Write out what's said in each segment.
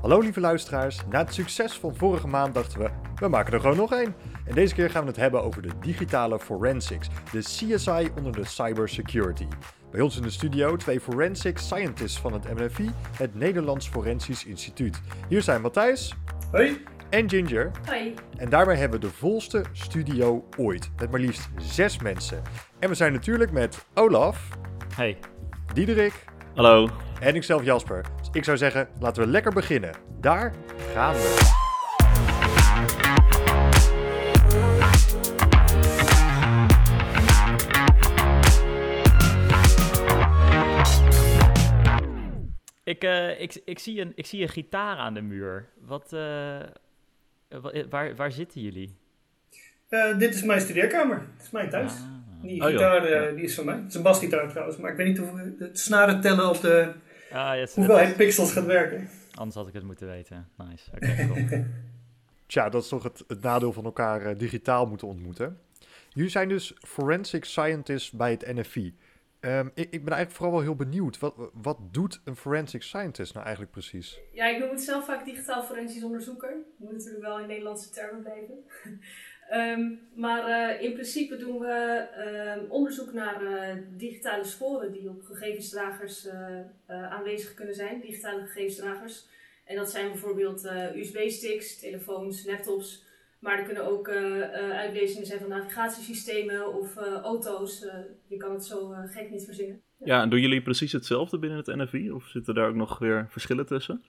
Hallo lieve luisteraars, na het succes van vorige maand dachten we, we maken er gewoon nog één. En deze keer gaan we het hebben over de digitale forensics, de CSI onder de cybersecurity. Bij ons in de studio twee forensic scientists van het MNFI, het Nederlands Forensisch Instituut. Hier zijn Matthijs. Hoi. En Ginger. Hoi. En daarbij hebben we de volste studio ooit, met maar liefst zes mensen. En we zijn natuurlijk met Olaf. Hey. Diederik. Hallo. En ikzelf Jasper. Dus ik zou zeggen, laten we lekker beginnen. Daar gaan we. Ik, uh, ik, ik, zie een, ik zie een gitaar aan de muur. Wat, uh, waar, waar zitten jullie? Uh, dit is mijn studeerkamer. Dit is mijn thuis. Ah. Die gitaar oh, die is van mij. Het is een basgitaar trouwens, maar ik weet niet hoe het snaren tellen op de ah, yes, hoeveelheid pixels gaat werken. Anders had ik het moeten weten. Nice. Oké, okay, Tja, dat is toch het, het nadeel van elkaar digitaal moeten ontmoeten. Jullie zijn dus forensic scientists bij het NFI. Um, ik, ik, ben eigenlijk vooral wel heel benieuwd. Wat, wat doet een forensic scientist nou eigenlijk precies? Ja, ik noem het zelf vaak digitaal forensisch onderzoeker. Moet natuurlijk wel in Nederlandse termen blijven. um, maar uh, in principe doen we uh, onderzoek naar uh, digitale sporen die op gegevensdragers uh, aanwezig kunnen zijn. Digitale gegevensdragers. En dat zijn bijvoorbeeld USB-sticks, telefoons, laptops. Maar er kunnen ook uh, uh, uitlezingen zijn van navigatiesystemen of uh, auto's. je kan het zo gek niet verzinnen. Ja. en doen jullie precies hetzelfde binnen het NFI? Of zitten daar ook nog weer verschillen tussen?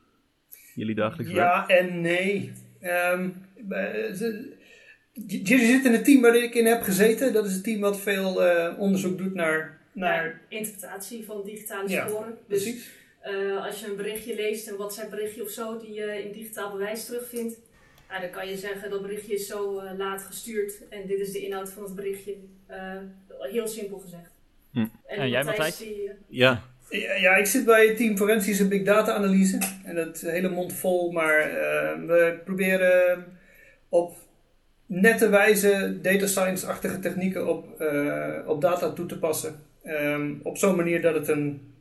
Jullie dagelijks Ja en nee. Um, jullie zitten in het team waar ik in heb gezeten. Dat is het team wat veel onderzoek doet naar... naar... Interpretatie van digitale sporen. Dus, precies. als je een berichtje leest, een WhatsApp berichtje of zo, die je in digitaal bewijs terugvindt nou, dan kan je zeggen dat berichtje is zo uh, laat gestuurd en dit is de inhoud van het berichtje. Uh, heel simpel gezegd. Hm. En, en jij Matthijs? Die, uh... ja. ja. Ik zit bij het team Forensische Big Data Analyse. En dat hele mond vol, maar we proberen op nette wijze data science-achtige technieken op, op data toe te passen. Um, op zo'n manier dat het een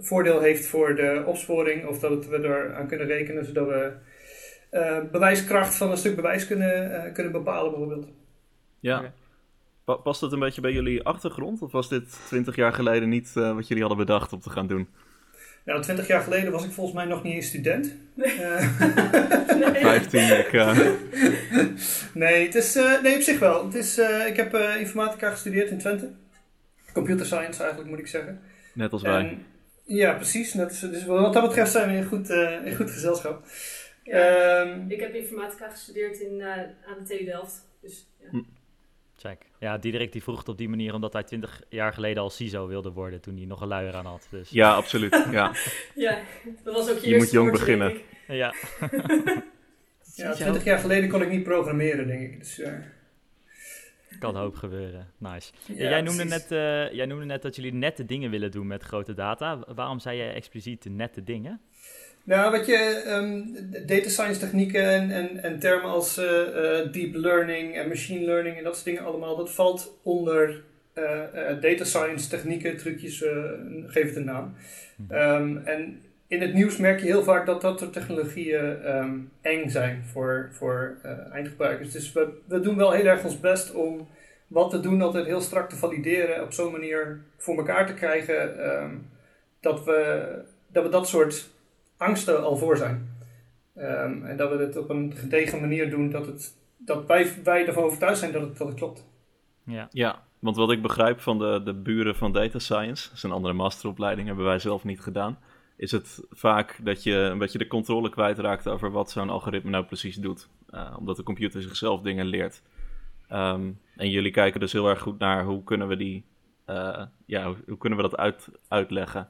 voordeel heeft voor de opsporing of dat het, we er aan kunnen rekenen zodat we uh, bewijskracht van een stuk bewijs kunnen, uh, kunnen bepalen, bijvoorbeeld. Ja. past dat een beetje bij jullie achtergrond? Of was dit twintig jaar geleden niet uh, wat jullie hadden bedacht om te gaan doen? Nou, twintig jaar geleden was ik volgens mij nog niet eens student. Nee. Vijftien, ik... nee, het is, nee, op zich wel. Het is, ik heb informatica gestudeerd in Twente. Computer science eigenlijk, moet ik zeggen. Net als wij. ja, precies. Net, dus wat dat betreft zijn we in goed, in goed gezelschap. Ja, um, ik heb informatica gestudeerd in, uh, aan de TU Delft. Dus, ja. Check. Ja, Diederik die vroeg het op die manier omdat hij twintig jaar geleden al CISO wilde worden toen hij nog een luier aan had. Dus. Ja, absoluut. Ja. ja, dat was ook je, je moet jong beginnen. Ja. ja, twintig jaar geleden kon ik niet programmeren, denk ik. Dus, uh... Kan hoop gebeuren. Nice. Ja, jij, noemde net, uh, jij noemde net dat jullie nette dingen willen doen met grote data. Waarom zei jij expliciet nette dingen? Nou, wat je, um, data science technieken en, en, en termen als uh, uh, deep learning en machine learning en dat soort dingen allemaal, dat valt onder uh, data science technieken, trucjes, geef het een naam. Um, en in het nieuws merk je heel vaak dat dat soort technologieën um, eng zijn voor, voor eindgebruikers. Dus we, we doen wel heel erg ons best om wat te doen, altijd heel strak te valideren, op zo'n manier voor elkaar te krijgen dat, we, dat we dat soort angsten al voor zijn. Um, en dat we het op een gedegen manier doen dat, het, dat wij, wij ervan overtuigd zijn dat het, dat het klopt. Ja. ja, want wat ik begrijp van de, de buren van data science, dat is een andere masteropleiding, hebben wij zelf niet gedaan, is het vaak dat je een beetje de controle kwijtraakt over wat zo'n algoritme nou precies doet. Uh, omdat de computer zichzelf dingen leert. Um, en jullie kijken dus heel erg goed naar hoe kunnen we die, uh, ja, hoe, hoe, kunnen we dat uit, uitleggen.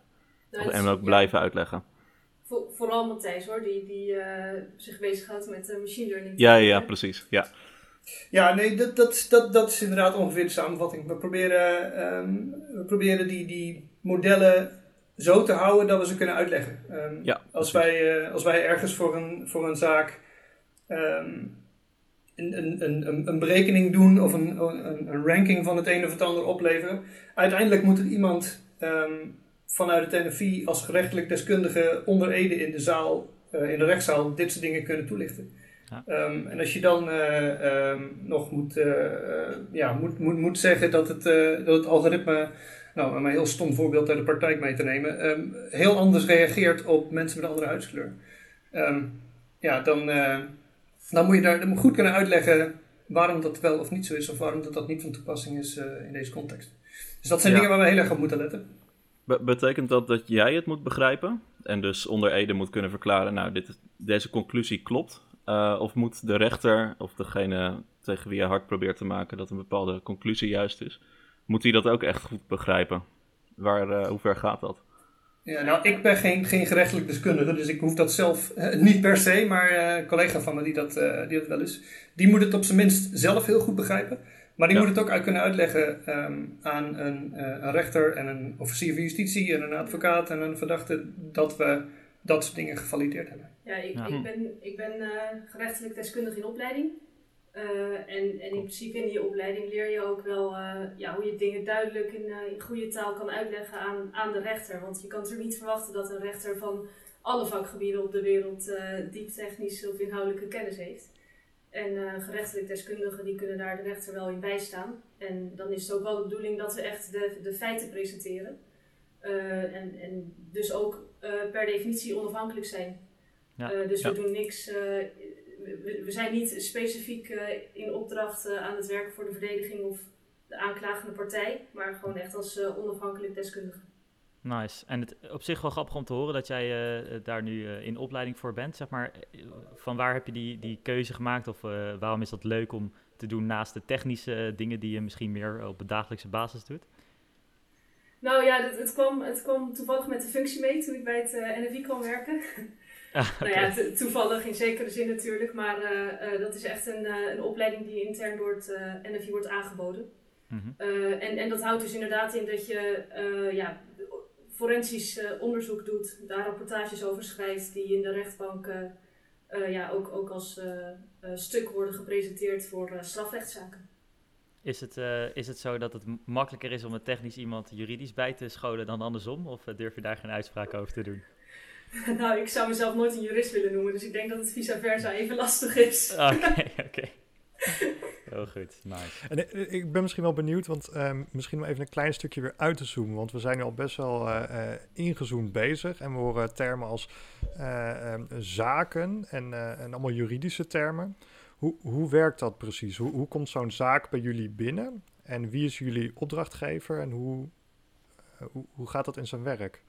Nou, en ook blijven uitleggen vooral Matthijs hoor, die, die uh, zich bezighoudt met uh, machine learning. Ja, ja, precies. Ja, ja nee, dat, dat, dat, dat is inderdaad ongeveer de samenvatting. We proberen, um, we proberen die, die modellen zo te houden dat we ze kunnen uitleggen. Um, ja, als, wij, uh, als wij ergens voor een, voor een zaak um, een, een, een, een berekening doen of een, een, een, ranking van het een of het ander opleveren, uiteindelijk moet het iemand vanuit het NFI als gerechtelijk deskundige onder Ede in de zaal in de rechtszaal dit soort dingen kunnen toelichten. Ja. Ehm, en als je dan ehm, nog moet, ja, moet, moet, moet zeggen dat het, dat het algoritme nou, om een heel stom voorbeeld uit de praktijk mee te nemen, um, heel anders reageert op mensen met een andere huidskleur. Ja, dan, uh, dan moet je daar dan goed kunnen uitleggen waarom dat wel of niet zo is, of waarom dat, dat niet van toepassing is uh, in deze context. Dus dat zijn dingen waar we heel erg op moeten letten. Betekent dat dat jij het moet begrijpen en dus onder Ede moet kunnen verklaren, nou, dit, deze conclusie klopt? Uh, of moet de rechter of degene tegen wie je hard probeert te maken dat een bepaalde conclusie juist is, moet hij dat ook echt goed begrijpen? Waar, uh, hoe ver gaat dat? Ja, nou, ik ben geen, geen gerechtelijk deskundige, dus ik hoef dat zelf uh, niet per se, maar een collega van me die dat, die dat wel is, die moet het op zijn minst zelf heel goed begrijpen. Maar die moet het ook uit kunnen uitleggen um, aan een, een, rechter en een officier van justitie en een advocaat en een verdachte dat we dat soort dingen gevalideerd hebben. Ja, ik, ik ben, ik ben gerechtelijk deskundige in opleiding. Uh, en, en in principe in die opleiding leer je ook wel uh, ja, hoe je dingen duidelijk in, uh, in, goede taal kan uitleggen aan, aan de rechter. Want je kan natuurlijk niet verwachten dat een rechter van alle vakgebieden op de wereld diep technische of inhoudelijke kennis heeft. En gerechtelijk deskundigen die kunnen daar de rechter wel in bijstaan. En dan is het ook wel de bedoeling dat we echt de, de feiten presenteren. en, en dus ook per definitie onafhankelijk zijn. Ja. dus we doen niks we, zijn niet specifiek uh, in opdracht uh, aan het werken voor de verdediging of de aanklagende partij, maar gewoon echt als uh, onafhankelijk deskundige. Nice. En het op zich wel grappig om te horen dat jij daar nu in opleiding voor bent. Zeg maar, van waar heb je die, die keuze gemaakt of waarom is dat leuk om te doen naast de technische dingen die je misschien meer op een dagelijkse basis doet? Nou ja, het, het, kwam, het kwam toevallig met de functie mee toen ik bij het NFI kwam werken. Ah, nou ja, toevallig in zekere zin natuurlijk, maar dat is echt een, een opleiding die intern door het NFI wordt aangeboden. Mm -hmm. en, en dat houdt dus inderdaad in dat je ja, forensisch onderzoek doet, daar rapportages over schrijft, die in de rechtbank ja, ook, ook als stuk worden gepresenteerd voor strafrechtszaken. Is het, is het zo dat het makkelijker is om een technisch iemand juridisch bij te scholen dan andersom? Of durf je daar geen uitspraak over te doen? nou, ik zou mezelf nooit een jurist willen noemen, dus ik denk dat het vice versa even lastig is. Oké, oké. Heel goed, nice. En eh, ik ben misschien wel benieuwd, want um, misschien om even een klein stukje weer uit te zoomen. Want we zijn nu al best wel uh, uh, ingezoomd bezig. En we horen termen als um, zaken en, en allemaal juridische termen. Hoe, hoe werkt dat precies? Hoe, hoe komt zo'n zaak bij jullie binnen? En wie is jullie opdrachtgever en hoe, hoe, hoe gaat dat in zijn werk?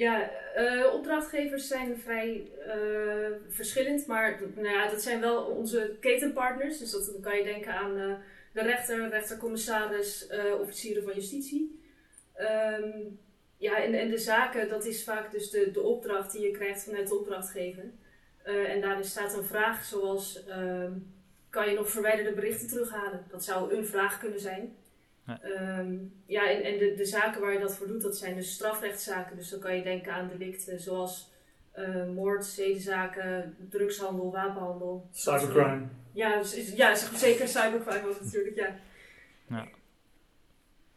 Ja, uh, opdrachtgevers zijn vrij uh, verschillend, maar nou ja, dat zijn wel onze ketenpartners. Dus dat, dan kan je denken aan uh, de rechter, rechtercommissaris, officieren van justitie. Um, ja, en, en de zaken, dat is vaak dus de, de opdracht die je krijgt vanuit de opdrachtgever. en daarin staat een vraag zoals, um, kan je nog verwijderde berichten terughalen? Dat zou een vraag kunnen zijn. Ja, ehm, ja en, en de, de zaken waar je dat voor doet, dat zijn dus strafrechtszaken. Dus dan kan je denken aan delicten zoals uh, moord, zedenzaken, drugshandel, wapenhandel. Cybercrime. Ja, dus, ja zeker cybercrime ook natuurlijk, ja. ja.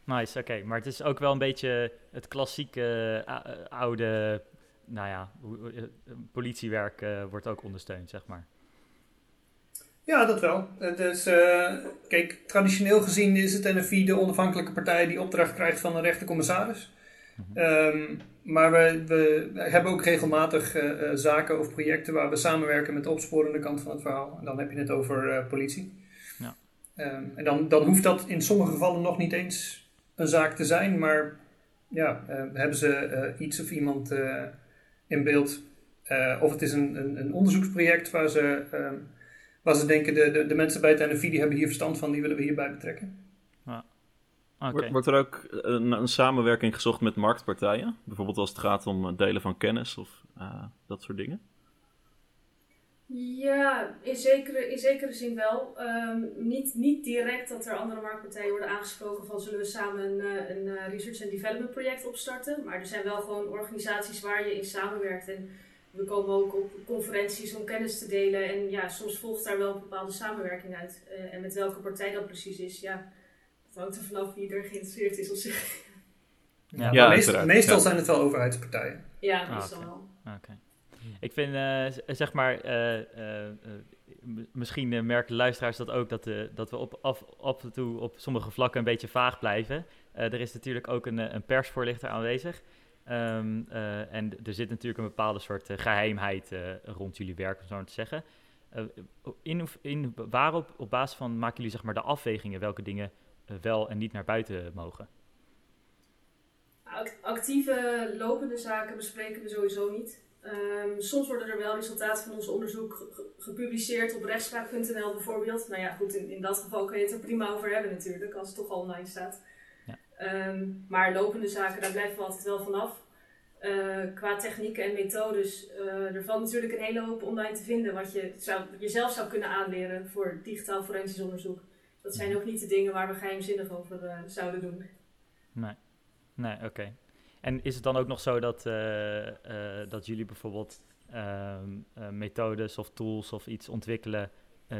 Nice, oké. Maar het is ook wel een beetje het klassieke uh, oude, nou ja, politiewerk uh, wordt ook ondersteund, zeg maar. Ja, dat wel. Dus, uh, kijk, traditioneel gezien is het NFI de onafhankelijke partij die opdracht krijgt van een rechtercommissaris. Um, maar we, we, hebben ook regelmatig uh, zaken of projecten waar we samenwerken met de opsporende kant van het verhaal. En dan heb je het over uh, politie. Ja. Um, en dan, dan hoeft dat in sommige gevallen nog niet eens een zaak te zijn, maar ja, hebben ze iets of iemand in beeld. of het is een, een, een onderzoeksproject waar ze um, waar ze denken, de, de, de mensen bij het NFI die hebben hier verstand van, die willen we hierbij betrekken. Ja. Okay. Wordt er ook een, een, samenwerking gezocht met marktpartijen? Bijvoorbeeld als het gaat om delen van kennis of uh, dat soort dingen? Ja, in zekere, in zekere zin wel. Um, niet, niet direct dat er andere marktpartijen worden aangesproken van zullen we samen een, eh, een, eh, research and development project opstarten. Maar er zijn wel gewoon organisaties waar je in samenwerkt. En we komen ook op conferenties om kennis te delen. En ja, soms volgt daar wel een bepaalde samenwerking uit. Uh, en met welke partij dat precies is, ja, het hangt er vanaf wie er geïnteresseerd is op zich. Ja, ja meestal, meestal zijn het wel overheidspartijen. Ja, ah, meestal wel. Oké. Ik vind, uh, zeg maar, uh, uh, misschien merken luisteraars dat ook, dat, dat we op, af, af en toe op sommige vlakken een beetje vaag blijven. er is natuurlijk ook een, een persvoorlichter aanwezig. Um, en er zit natuurlijk een bepaalde soort geheimheid rond jullie werk, om zo maar te zeggen. in, in, waarop, op basis van, maken jullie zeg maar de afwegingen welke dingen wel en niet naar buiten mogen? Actieve lopende zaken bespreken we sowieso niet. Um, soms worden er wel resultaten van ons onderzoek gepubliceerd op rechtspraak.nl bijvoorbeeld. Nou ja, goed, in, in dat geval kun je het er prima over hebben natuurlijk, als het toch al online staat. Um, maar lopende zaken, daar blijven we altijd wel vanaf. Uh, qua technieken en methodes, uh, er valt natuurlijk een hele hoop online te vinden wat je zou, jezelf zou kunnen aanleren voor digitaal forensisch onderzoek. Dat zijn ook niet de dingen waar we geheimzinnig over uh, zouden doen. Nee, nee oké. En is het dan ook nog zo dat, dat jullie bijvoorbeeld ehm, methodes of tools of iets ontwikkelen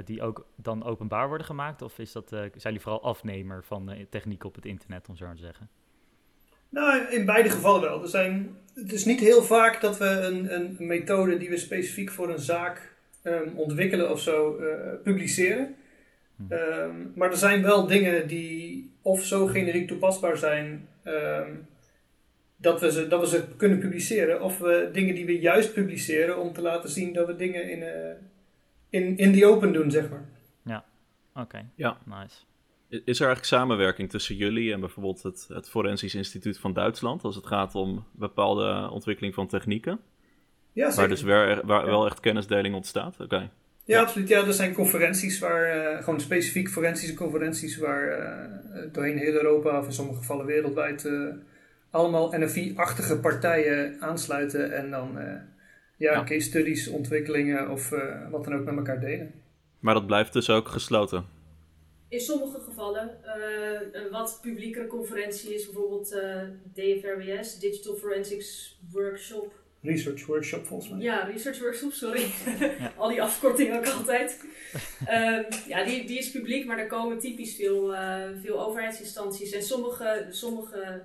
die ook dan openbaar worden gemaakt? Of is dat, zijn jullie vooral afnemer van techniek op het internet, om zo maar te zeggen? Nou, in beide gevallen wel. Er zijn, het is niet heel vaak dat we een, een methode die we specifiek voor een zaak um, ontwikkelen of zo publiceren. Hm. Um, maar er zijn wel dingen die of zo generiek toepasbaar zijn um, dat we, ze, dat we ze kunnen publiceren. Of we dingen die we juist publiceren om te laten zien dat we dingen in, uh, in, in the open doen, zeg maar. Ja, oké. Ja. Nice. Is er eigenlijk samenwerking tussen jullie en bijvoorbeeld het, het Forensisch Instituut van Duitsland als het gaat om bepaalde ontwikkeling van technieken? Ja, zeker. Waar dus waar, wel echt kennisdeling ontstaat? Oké. Ja, ja, absoluut. Ja, er zijn conferenties waar, uh, gewoon specifiek forensische conferenties waar uh, doorheen heel Europa, of in sommige gevallen wereldwijd, allemaal NFI-achtige partijen aansluiten en dan uh, ja, ja, case studies, ontwikkelingen of uh, wat dan ook met elkaar delen. Maar dat blijft dus ook gesloten? In sommige gevallen. Uh, een wat publiekere conferentie is bijvoorbeeld DFRWS, Digital Forensics Workshop. Research Workshop volgens mij. Ja, Research Workshop, sorry. Ja. Al die afkortingen ook altijd. um, ja, die, die is publiek, maar daar komen typisch veel, veel overheidsinstanties. En sommige, sommige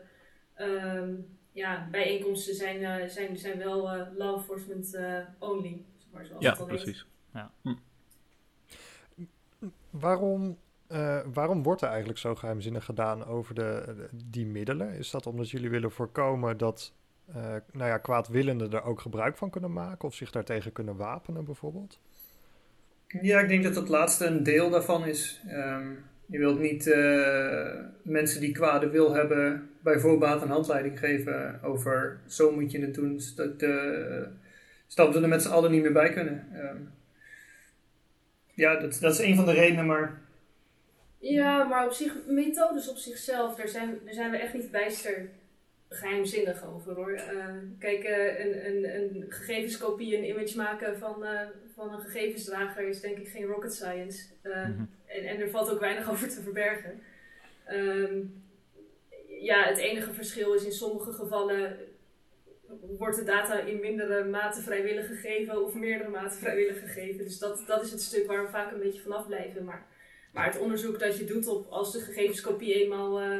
um, ja, bijeenkomsten zijn, uh, zijn, zijn wel uh, law enforcement uh, only. Zoals ja, precies. Ja. Hm. Waarom, waarom wordt er eigenlijk zo geheimzinnig gedaan over de, die middelen? Is dat omdat jullie willen voorkomen dat nou ja, kwaadwillenden er ook gebruik van kunnen maken of zich daartegen kunnen wapenen bijvoorbeeld? Ja, ik denk dat dat laatste een deel daarvan is. Um, je wilt niet uh, mensen die kwade wil hebben bij voorbaat een handleiding geven over zo moet je het doen. Dat, stel dat er met z'n allen niet meer bij kunnen. Uh, ja, dat, dat is een van de redenen, maar... Ja, maar op zich, methodes op zichzelf, daar zijn, daar zijn we echt niet bijster geheimzinnig over hoor. Uh, kijk, uh, een, een, een gegevenskopie, een image maken van, uh, van een gegevensdrager is denk ik geen rocket science. Mm en, en er valt ook weinig over te verbergen. Um, ja, het enige verschil is in sommige gevallen wordt de data in mindere mate vrijwillig gegeven of meerdere mate vrijwillig gegeven. Dus dat, dat is het stuk waar we vaak een beetje vanaf blijven. Maar, maar het onderzoek dat je doet op als de gegevenskopie eenmaal uh,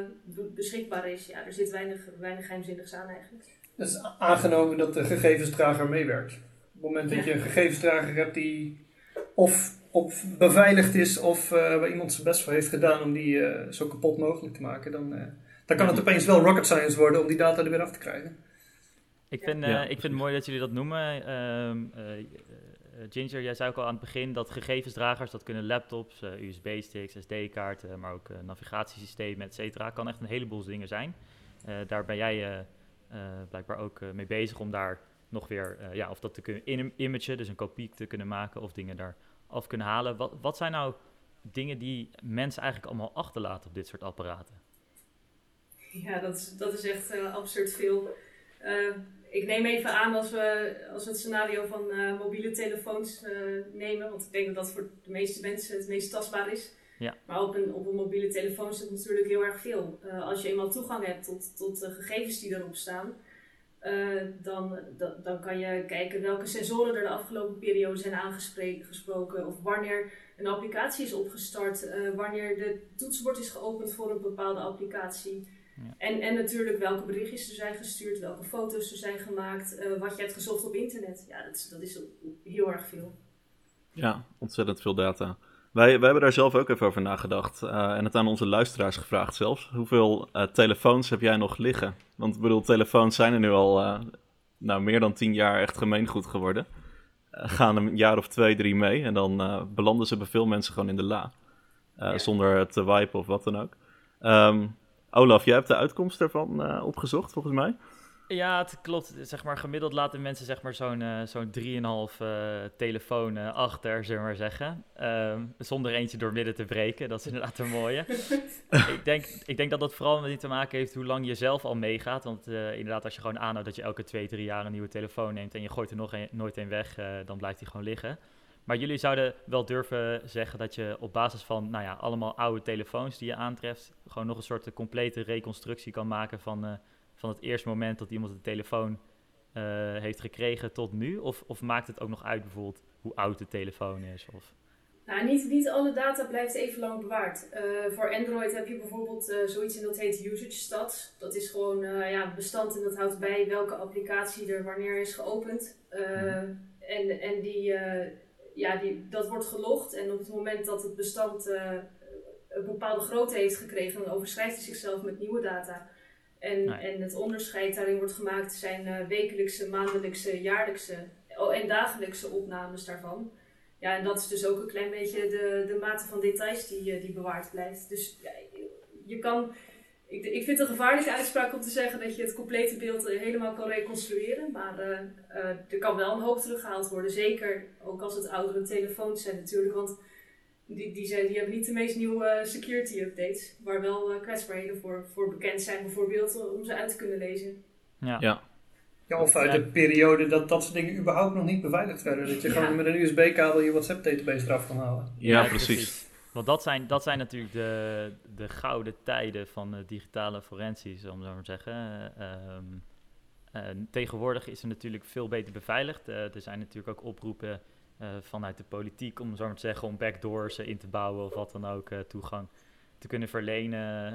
beschikbaar is, ja, er zit weinig, weinig geheimzinnigs aan eigenlijk. is aangenomen dat de gegevensdrager meewerkt. Op het moment dat je een gegevensdrager hebt die of op beveiligd is of uh, waar iemand zijn best voor heeft gedaan om die uh, zo kapot mogelijk te maken, dan, uh, dan kan het opeens wel rocket science worden om die data er weer af te krijgen. Ik vind, ja, ik vind het mooi dat jullie dat noemen. Ehm, Ginger, jij zei ook al aan het begin dat gegevensdragers, dat kunnen laptops, USB-sticks, SD-kaarten, maar ook navigatiesystemen, et cetera, kan echt een heleboel dingen zijn. daar ben jij blijkbaar ook mee bezig om daar nog weer, ja, of dat te kunnen imagen, dus een kopie te kunnen maken of dingen daar af kunnen halen. Wat, wat zijn nou dingen die mensen eigenlijk allemaal achterlaten op dit soort apparaten? Ja, dat is, dat is echt uh, absurd veel. Uh, ik neem even aan als we, als we het scenario van uh, mobiele telefoons nemen, want ik denk dat dat voor de meeste mensen het meest tastbaar is. Ja. Maar op een, op een mobiele telefoon zit natuurlijk heel erg veel. als je eenmaal toegang hebt tot, tot de gegevens die erop staan, uh, dan, dan, dan kan je kijken welke sensoren er de afgelopen periode zijn aangesproken. Of wanneer een applicatie is opgestart. Uh, wanneer de toetsenbord is geopend voor een bepaalde applicatie. Ja. En, en natuurlijk welke berichtjes er zijn gestuurd, welke foto's er zijn gemaakt, uh, wat je hebt gezocht op internet. Ja, dat is, dat is heel erg veel. Ja, ontzettend veel data. Wij, wij hebben daar zelf ook even over nagedacht. Uh, en het aan onze luisteraars gevraagd zelfs. Hoeveel uh, telefoons heb jij nog liggen? Want ik bedoel, telefoons zijn er nu al uh, nou, meer dan tien jaar echt gemeengoed geworden. gaan een jaar of twee, drie mee. En dan belanden ze bij veel mensen gewoon in de la. Ja. Zonder te wipen of wat dan ook. Um, Olaf, jij hebt de uitkomst ervan opgezocht volgens mij. Ja, het klopt. Zeg maar, gemiddeld laten mensen zeg maar, zo'n uh, zo'n 3,5 uh, telefoon uh, achter, zullen we maar zeggen. Um, zonder eentje door midden te breken. Dat is inderdaad een mooie. ik, denk, ik denk dat dat vooral met te maken heeft hoe lang je zelf al meegaat. Want inderdaad, als je gewoon aanhoudt dat je elke 2, 3 jaar een nieuwe telefoon neemt... en je gooit er nog een, nooit een weg, dan blijft die gewoon liggen. Maar jullie zouden wel durven zeggen dat je op basis van nou ja, allemaal oude telefoons die je aantreft... gewoon nog een soort complete reconstructie kan maken van van het eerste moment dat iemand de telefoon uh, heeft gekregen tot nu? Of, of maakt het ook nog uit bijvoorbeeld hoe oud de telefoon is? Of... Nou, niet, niet alle data blijft even lang bewaard. Uh, voor Android heb je bijvoorbeeld uh, zoiets en dat heet usage stats. Dat is gewoon ja, een bestand en dat houdt bij welke applicatie er wanneer is geopend. En, en die, ja, die, dat wordt gelogd en op het moment dat het bestand een bepaalde grootte heeft gekregen, dan overschrijft hij zichzelf met nieuwe data. En, en het onderscheid daarin wordt gemaakt zijn uh, wekelijkse, maandelijkse, jaarlijkse oh, en dagelijkse opnames daarvan. Ja, en dat is dus ook een klein beetje de, de mate van details die, uh, die bewaard blijft. Dus ja, je kan, ik, ik vind het een gevaarlijke uitspraak om te zeggen dat je het complete beeld eh, helemaal kan reconstrueren. Maar uh, er kan wel een hoop teruggehaald worden. Zeker ook als het oudere telefoons zijn natuurlijk. Want die, die, zijn, die hebben niet de meest nieuwe security updates, waar wel uh, kwetsbaarheden voor, voor bekend zijn, bijvoorbeeld om ze uit te kunnen lezen. Ja. ja. Ja, of uit de periode dat dat soort dingen überhaupt nog niet beveiligd werden. Dat je gewoon met een USB-kabel je WhatsApp-database eraf kan halen. Ja, precies. Want dat zijn, dat zijn natuurlijk de, de gouden tijden van digitale forensies, om zo maar te zeggen. Um, tegenwoordig is er natuurlijk veel beter beveiligd. Uh, er zijn natuurlijk ook oproepen uh, vanuit de politiek, om zo maar te zeggen, om backdoors in te bouwen of wat dan ook, uh, toegang te kunnen verlenen.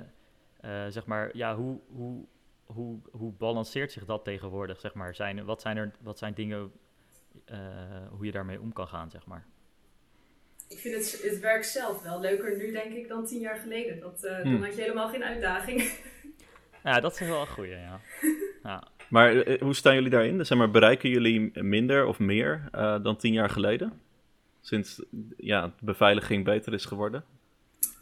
Uh, zeg maar, ja, hoe, hoe, hoe, hoe balanceert zich dat tegenwoordig, zeg maar? Zijn, wat, zijn er, wat zijn dingen, hoe je daarmee om kan gaan, zeg maar? Ik vind het, het werk zelf wel leuker nu, denk ik, dan tien jaar geleden. Dat, hmm. Dan had je helemaal geen uitdaging. ja, dat is wel een goeie, ja. ja. Maar eh, hoe staan jullie daarin? Zeg maar, bereiken jullie minder of meer uh, dan tien jaar geleden? Sinds ja, de beveiliging beter is geworden?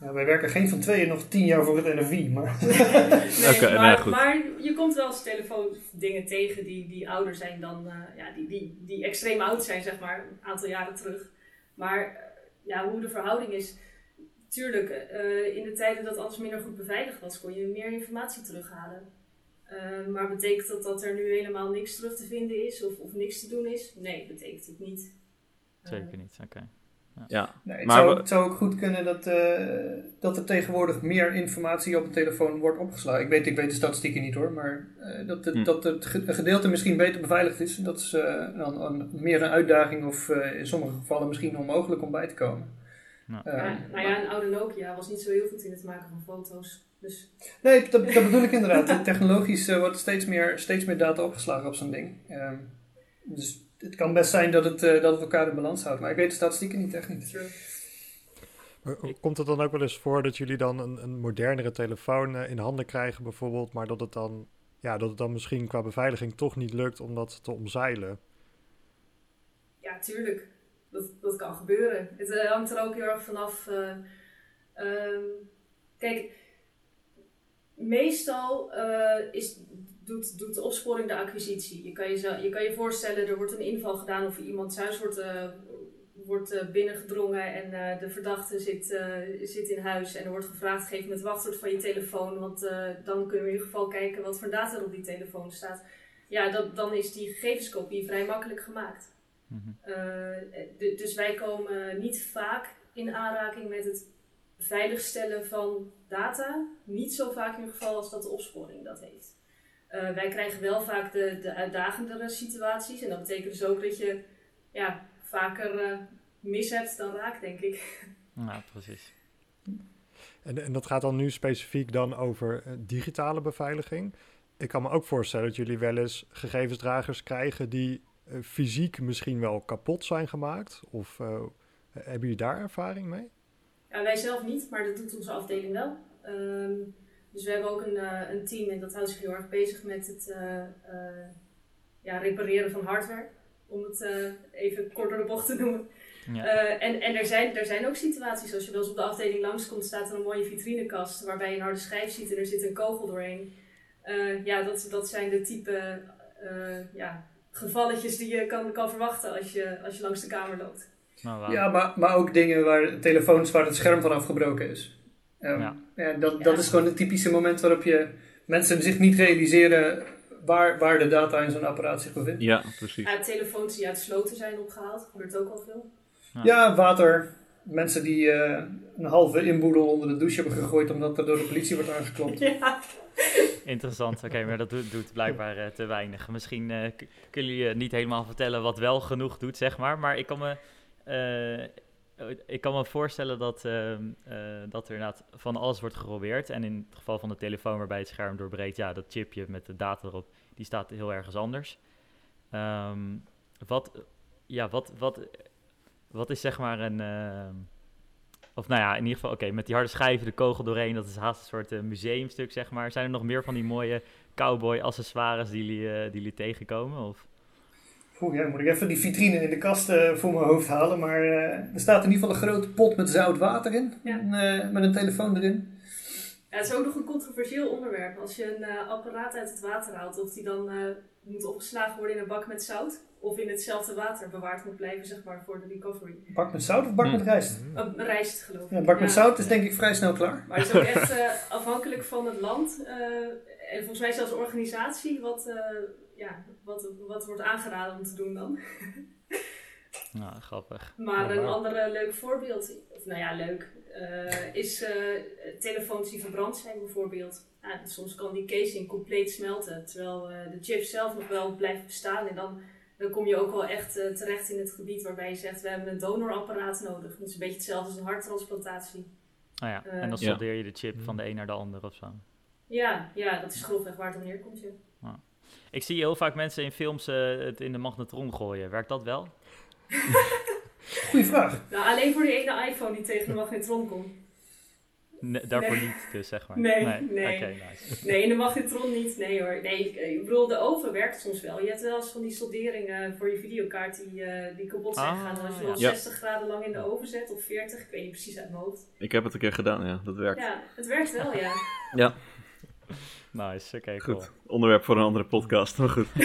Ja, wij werken geen van tweeën nog tien jaar voor het NFI. Maar, nee, okay, maar, nee, maar, je komt wel eens telefoondingen tegen die, die ouder zijn dan, uh, ja, die, die, die extreem oud zijn, zeg maar, een aantal jaren terug. Maar ja, hoe de verhouding is, tuurlijk, uh, in de tijden dat alles minder goed beveiligd was, kon je meer informatie terughalen. Uh, maar betekent dat dat er nu helemaal niks terug te vinden is of, of niks te doen is? Nee, betekent het niet. Zeker niet, oké. Ja. ja. Nee, het, maar zou, het zou ook goed kunnen dat, uh, dat er tegenwoordig meer informatie op een telefoon wordt opgeslagen. Ik weet, ik weet de statistieken niet hoor, maar uh, dat, het, hm. dat het gedeelte misschien beter beveiligd is. Dat is dan, dan meer een uitdaging of in sommige gevallen misschien onmogelijk om bij te komen. Nou. Ja, nou ja, een oude Nokia was niet zo heel goed in het maken van foto's. Dus. Nee, dat, dat bedoel ik inderdaad. Technologisch uh, wordt steeds meer, steeds meer data opgeslagen op zo'n ding. Um, dus het kan best zijn dat het, uh, dat het elkaar in balans houdt. Maar ik weet de statistieken niet echt niet. Maar komt het dan ook wel eens voor dat jullie dan een, een modernere telefoon in handen krijgen bijvoorbeeld, maar dat het, dan, ja, dat het dan misschien qua beveiliging toch niet lukt om dat te omzeilen? Ja, tuurlijk. Dat, dat kan gebeuren. Het hangt er ook heel erg vanaf. Um, kijk, meestal uh, is, doet, doet de opsporing de acquisitie. Je kan je, je kan je voorstellen, er wordt een inval gedaan of iemands huis wordt, wordt binnengedrongen en de verdachte zit, zit in huis en er wordt gevraagd, geef het wachtwoord van je telefoon, want dan kunnen we in ieder geval kijken wat voor data er op die telefoon staat. Ja, dat, dan is die gegevenskopie vrij makkelijk gemaakt. Mm dus wij komen niet vaak in aanraking met het veiligstellen van data. Niet zo vaak in ieder geval als dat de opsporing dat heeft. Uh, wij krijgen wel vaak de, de uitdagendere situaties. En dat betekent dus ook dat je ja, vaker uh, mis hebt dan raak, denk ik. Ja, precies. En, en dat gaat dan nu specifiek dan over eh, digitale beveiliging. Ik kan me ook voorstellen dat jullie wel eens gegevensdragers krijgen die eh, fysiek misschien wel kapot zijn gemaakt. Of eh, hebben jullie daar ervaring mee? Ja, wij zelf niet, maar dat doet onze afdeling wel. Ehm, dus we hebben ook een, eh, een team en dat houdt zich heel erg bezig met het eh, eh, ja, repareren van hardware. Om het eh, even kort door de bocht te noemen. Ja. Eh, en en er, zijn, er zijn ook situaties, als je wel eens op de afdeling langskomt, staat er een mooie vitrinekast waarbij je een harde schijf ziet en er zit een kogel doorheen. Eh, ja, dat, dat zijn de type eh, ja, gevalletjes die je kan, kan verwachten als je, als je langs de kamer loopt. Nou. Ja, maar, maar ook dingen waar telefoons waar het scherm van afgebroken is. Ehm, Ja. ja, dat, Ja. dat is gewoon het typische moment waarop je mensen zich niet realiseren waar, waar de data in zo'n apparaat zich bevindt. Ja, precies. Ja, telefoons die uit sloten zijn opgehaald, gebeurt ook al veel. Ja. Ja, water. Mensen die eh, een halve inboedel onder de douche hebben gegooid omdat er door de politie wordt aangeklopt. Ja. Interessant, oké, maar dat doet, doet blijkbaar eh, te weinig. Misschien eh, kunnen jullie niet helemaal vertellen wat wel genoeg doet, zeg maar. Maar ik kan me, eh, ik kan me voorstellen dat, ehm, eh, dat er inderdaad van alles wordt geprobeerd. En in het geval van de telefoon waarbij het scherm doorbreekt, ja, dat chipje met de data erop, die staat heel ergens anders. Ehm, wat, ja, wat, wat, wat is zeg maar een... ehm, of nou ja, in ieder geval, oké, met die harde schijven, de kogel doorheen, dat is haast een soort eh, museumstuk, zeg maar. Zijn er nog meer van die mooie cowboy-accessoires die jullie, eh, die jullie tegenkomen? Of? Oeh, ja, moet ik even die vitrine in de kast eh, voor mijn hoofd halen. Maar eh, er staat in ieder geval een grote pot met zout water in. Ja. En, eh, met een telefoon erin. Ja, het is ook nog een controversieel onderwerp. Als je een eh, apparaat uit het water haalt, of die dan eh, moet opgeslagen worden in een bak met zout, of in hetzelfde water bewaard moet blijven, zeg maar, voor de recovery. Bak met zout of bak Hmm. met rijst? Uh, rijst, geloof ik. Ja, bak met zout is denk ik vrij snel klaar. Maar het is ook echt eh, afhankelijk van het land. eh, en volgens mij zelfs de organisatie wat, eh, ja, wat, wat wordt aangeraden om te doen dan. Nou, grappig. Maar een ander leuk voorbeeld, of nou ja, leuk, eh, is eh, telefoons die verbrand zijn bijvoorbeeld. Ja, soms kan die casing compleet smelten, terwijl eh, de chip zelf nog wel blijft bestaan. En dan, dan kom je ook wel echt eh, terecht in het gebied waarbij je zegt, we hebben een donorapparaat nodig. Dat is een beetje hetzelfde als een harttransplantatie. Nou ja, Eh, en dan Ja. soldeer je de chip van de een naar de ander of zo. Ja, ja, dat is grofweg waar het om neerkomt. Ja. Ik zie heel vaak mensen in films eh, het in de magnetron gooien. Werkt dat wel? Goeie vraag. Nou, alleen voor die ene iPhone die tegen de magnetron komt. Daarvoor Nee. niet, dus zeg maar. Nee, nee. Oké, nice. Nee, in de magnetron niet. Nee hoor. Nee, ik, ik bedoel, de oven werkt soms wel. Je hebt wel eens van die solderingen voor je videokaart die, eh, die kapot zijn Ah, gegaan. En Als je ja. hem Ja. 60 graden lang in de oven zet, of 40, ik weet niet precies uit mijn hoofd. Ik heb het een keer gedaan, ja. Dat werkt. Ja, het werkt wel, ja. Ja, Nice, oké, cool. goed. Onderwerp voor een andere podcast, maar goed.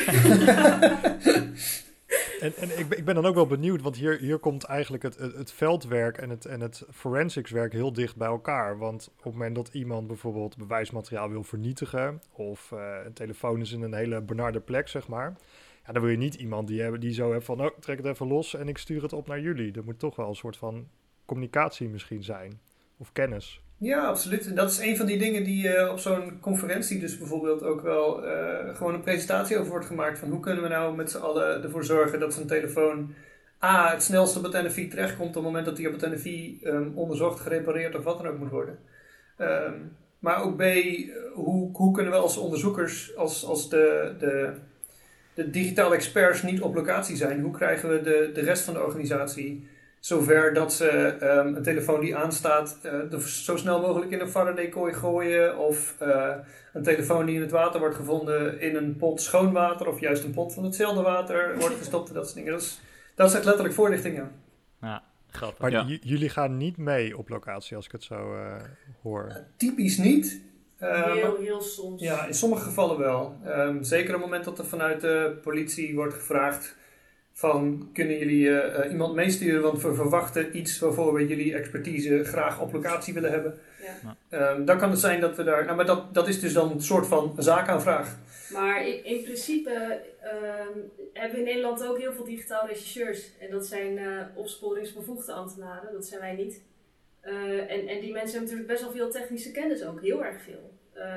En, en ik, ik ben dan ook wel benieuwd, want hier, hier komt eigenlijk het, het, veldwerk en het, en het forensicswerk heel dicht bij elkaar. Want op het moment dat iemand bijvoorbeeld bewijsmateriaal wil vernietigen, of eh, een telefoon is in een hele benarde plek, zeg maar. Ja, dan wil je niet iemand die, die zo heeft van, oh, trek het even los en ik stuur het op naar jullie. Er moet toch wel een soort van communicatie misschien zijn, of kennis. Ja, absoluut. En dat is een van die dingen die eh, op zo'n conferentie dus bijvoorbeeld ook wel eh, gewoon een presentatie over wordt gemaakt. Van hoe kunnen we nou met z'n allen ervoor zorgen dat zo'n telefoon A, het snelst op het NFI terechtkomt op het moment dat hij op het NFI ehm, onderzocht, gerepareerd of wat dan ook moet worden. Ehm, maar ook B, hoe, hoe kunnen we als onderzoekers, als, als de, de, de digitale experts niet op locatie zijn, hoe krijgen we de, de rest van de organisatie zover dat ze ehm, een telefoon die aanstaat eh, zo snel mogelijk in een Faraday-kooi gooien. Of eh, een telefoon die in het water wordt gevonden in een pot schoon water. Of juist een pot van hetzelfde water wordt gestopt en dat soort dingen. Dat is, dat is echt letterlijk voorlichting, ja. Ja, grappig. Maar Ja. jullie gaan niet mee op locatie, als ik het zo eh, hoor. Typisch niet. Eh, maar- Heel, heel soms. Ja, in sommige gevallen wel. Ehm, zeker op het moment dat er vanuit de politie wordt gevraagd van kunnen jullie eh, eh, iemand meesturen, want we verwachten iets waarvoor we jullie expertise graag op locatie willen hebben. Ja. Ehm, dan kan het zijn dat we daar, nou maar dat, dat is dus dan een soort van zaakaanvraag. Maar in, in principe ehm, hebben we in Nederland ook heel veel digitaal rechercheurs. En dat zijn eh, opsporingsbevoegde ambtenaren, dat zijn wij niet. Eh, en, en die mensen hebben natuurlijk best wel veel technische kennis ook, heel erg veel. Eh,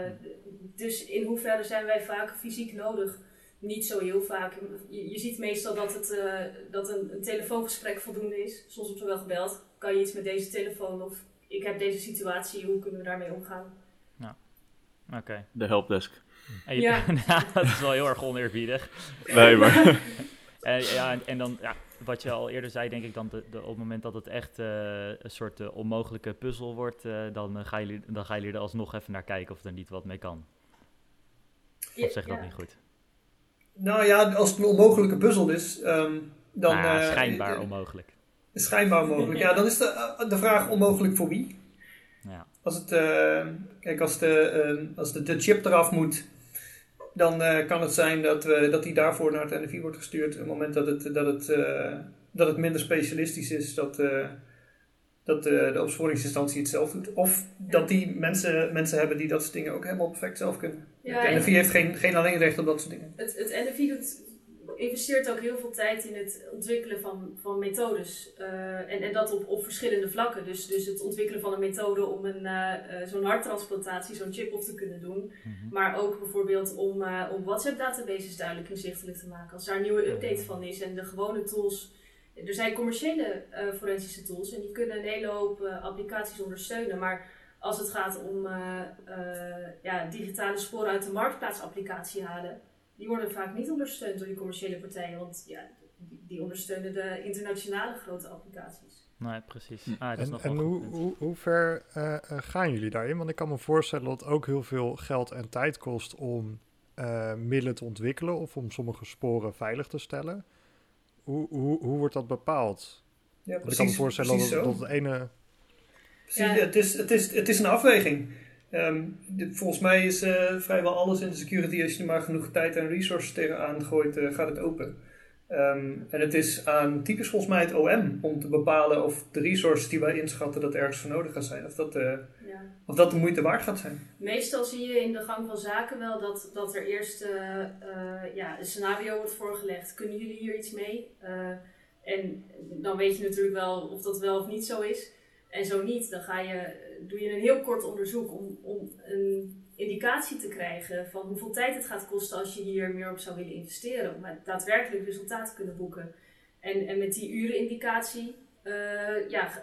dus in hoeverre zijn wij vaak fysiek nodig? Niet zo heel vaak. Je, je ziet meestal dat, het, eh, dat een, een telefoongesprek voldoende is. Soms wordt er wel gebeld. Kan je iets met deze telefoon? Of ik heb deze situatie, hoe kunnen we daarmee omgaan? Oké. De helpdesk. En je- Ja. Ja, dat is wel heel erg oneerbiedig. Nee, maar... En, ja, en, en dan, ja, wat je al eerder zei, denk ik dan, de, de- op het moment dat het echt eh, een soort eh, onmogelijke puzzel wordt, eh, dan, gaan jullie, dan gaan jullie er alsnog even naar kijken of er niet wat mee kan. Of zeg je dat Ja. niet goed? Nou ja, als het een onmogelijke puzzel is, ehm, dan... Nou ja, eh, schijnbaar eh, onmogelijk. Schijnbaar mogelijk. Ja, dan is de, eh, de vraag onmogelijk voor wie. Ja. Als, het, eh, kijk, als, de, eh, als de, de chip eraf moet, dan eh, kan het zijn dat, we, dat die daarvoor naar het NFI wordt gestuurd. Op het moment dat het, dat het, eh, dat het minder specialistisch is, dat, eh, dat eh, de opsporingsinstantie het zelf doet. Of dat die mensen, mensen hebben die dat soort dingen ook helemaal perfect zelf kunnen. Ja, de en- NFI heeft geen, geen alleenrecht op dat soort dingen. Het, het NFI doet, investeert ook heel veel tijd in het ontwikkelen van, van methodes. Eh, en, en dat op, op verschillende vlakken. Dus, dus het ontwikkelen van een methode om een, eh, zo'n harttransplantatie, zo'n chip op te kunnen doen. Mhm. Maar ook bijvoorbeeld om, eh, om WhatsApp-databases duidelijk inzichtelijk te maken. Als daar een nieuwe update van is en de gewone tools. Er zijn commerciële eh, forensische tools en die kunnen een hele hoop eh, applicaties ondersteunen. Maar als het gaat om eh, eh, ja, digitale sporen uit de marktplaatsapplicatie halen, die worden vaak niet ondersteund door die commerciële partijen. Want ja, die, die ondersteunen de internationale grote applicaties. Nee, precies. Ah, dat is En, nog en hoe, hoe, hoe ver gaan jullie daarin? Want ik kan me voorstellen dat het ook heel veel geld en tijd kost om eh, middelen te ontwikkelen of om sommige sporen veilig te stellen. Hoe, hoe, hoe wordt dat bepaald? Ja, ik kan me voorstellen dat, het- dat het ene... Precies, Ja. het, is, het, is, het is een afweging. Ehm, dit- volgens mij is eh, vrijwel alles in de security, als je er maar genoeg tijd en resources tegenaan gooit, eh, gaat het open. Ehm, en het is aan typisch volgens mij het OM om te bepalen of de resources die wij inschatten dat ergens voor nodig gaan zijn, of dat, eh, Ja. of dat de moeite waard gaat zijn. Meestal zie je in de gang van zaken wel dat, dat er eerst eh, eh, ja, een scenario wordt voorgelegd. Kunnen jullie hier iets mee? En dan weet je natuurlijk wel of dat wel of niet zo is. En zo niet, dan ga je, doe je een heel kort onderzoek om, om een indicatie te krijgen van hoeveel tijd het gaat kosten als je hier meer op zou willen investeren. Om daadwerkelijk resultaten te kunnen boeken. En, en met die urenindicatie eh, ja,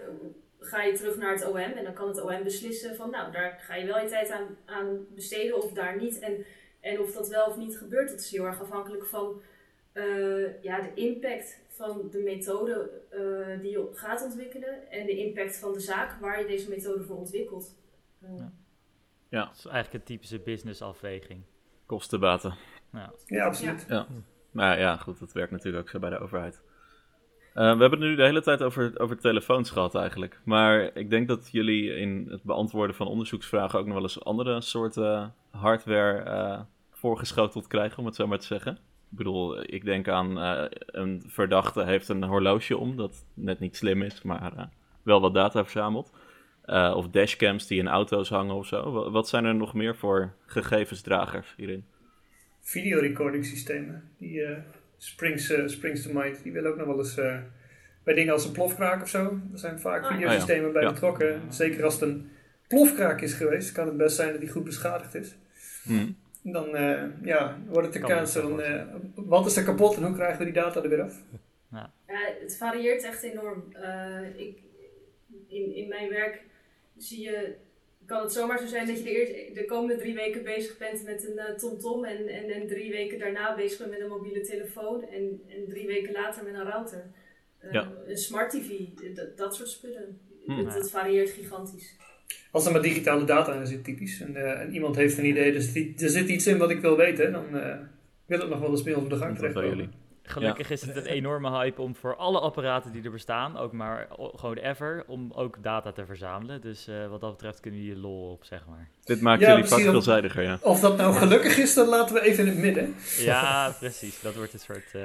ga- je terug naar het OM en dan kan het OM beslissen van nou, daar ga je wel je tijd aan, aan besteden of daar niet. En, en of dat wel of niet gebeurt, dat is heel erg afhankelijk van eh, ja, de impact van de methode eh, die je gaat ontwikkelen en de impact van de zaak waar je deze methode voor ontwikkelt. Ja. Dat is eigenlijk een typische business afweging. Kostenbaten. Ja. Ja, absoluut. Maar ja, goed, dat werkt natuurlijk ook zo bij de overheid. Eh, we hebben het nu de hele tijd over, over telefoons gehad eigenlijk. Maar ik denk dat jullie in het beantwoorden van onderzoeksvragen ook nog wel eens andere soorten hardware eh, voorgeschoteld krijgen, om het zo maar te zeggen. Ik bedoel, ik denk aan eh, een verdachte heeft een horloge om, dat net niet slim is, maar wel wat data verzamelt. Eh, of dashcams die in auto's hangen of zo. Wa- Wat zijn er nog meer voor gegevensdragers hierin? Videorecording systemen, die eh, springs, eh, springs to mind, die willen ook nog wel eens eh, bij dingen als een plofkraak of zo. Er zijn vaak Ah, ja. videosystemen bij Ja. betrokken. Zeker als het een plofkraak is geweest, kan het best zijn dat die goed beschadigd is. Hm. Dan eh, ja, wordt het de kans van eh, wat is er kapot en hoe krijgen we die data er weer af? Ja, het varieert echt enorm. Eh, ik, in, in mijn werk zie je, kan het zomaar zo zijn dat je de, eerste, de komende drie weken bezig bent met een eh, TomTom en, en, en drie weken daarna bezig bent met een mobiele telefoon en, en drie weken later met een router. Eh, Ja. Een smart TV, dat, dat soort spullen. Hmm. het, het varieert gigantisch. Als er maar digitale data in zit, typisch, en, eh, en iemand heeft een idee, dus die, er zit iets in wat ik wil weten, dan eh, wil het nog wel eens meer over de gang dat terechtkomen. Gelukkig is het een enorme hype om voor alle apparaten die er bestaan, ook maar gewoon ever, om ook data te verzamelen. Dus eh, wat dat betreft kunnen jullie lol op, zeg maar. Dit maakt Ja, jullie vak veelzijdiger, ja. Of dat nou gelukkig is, dat laten we even in het midden. Ja, precies. Dat wordt een soort... eh,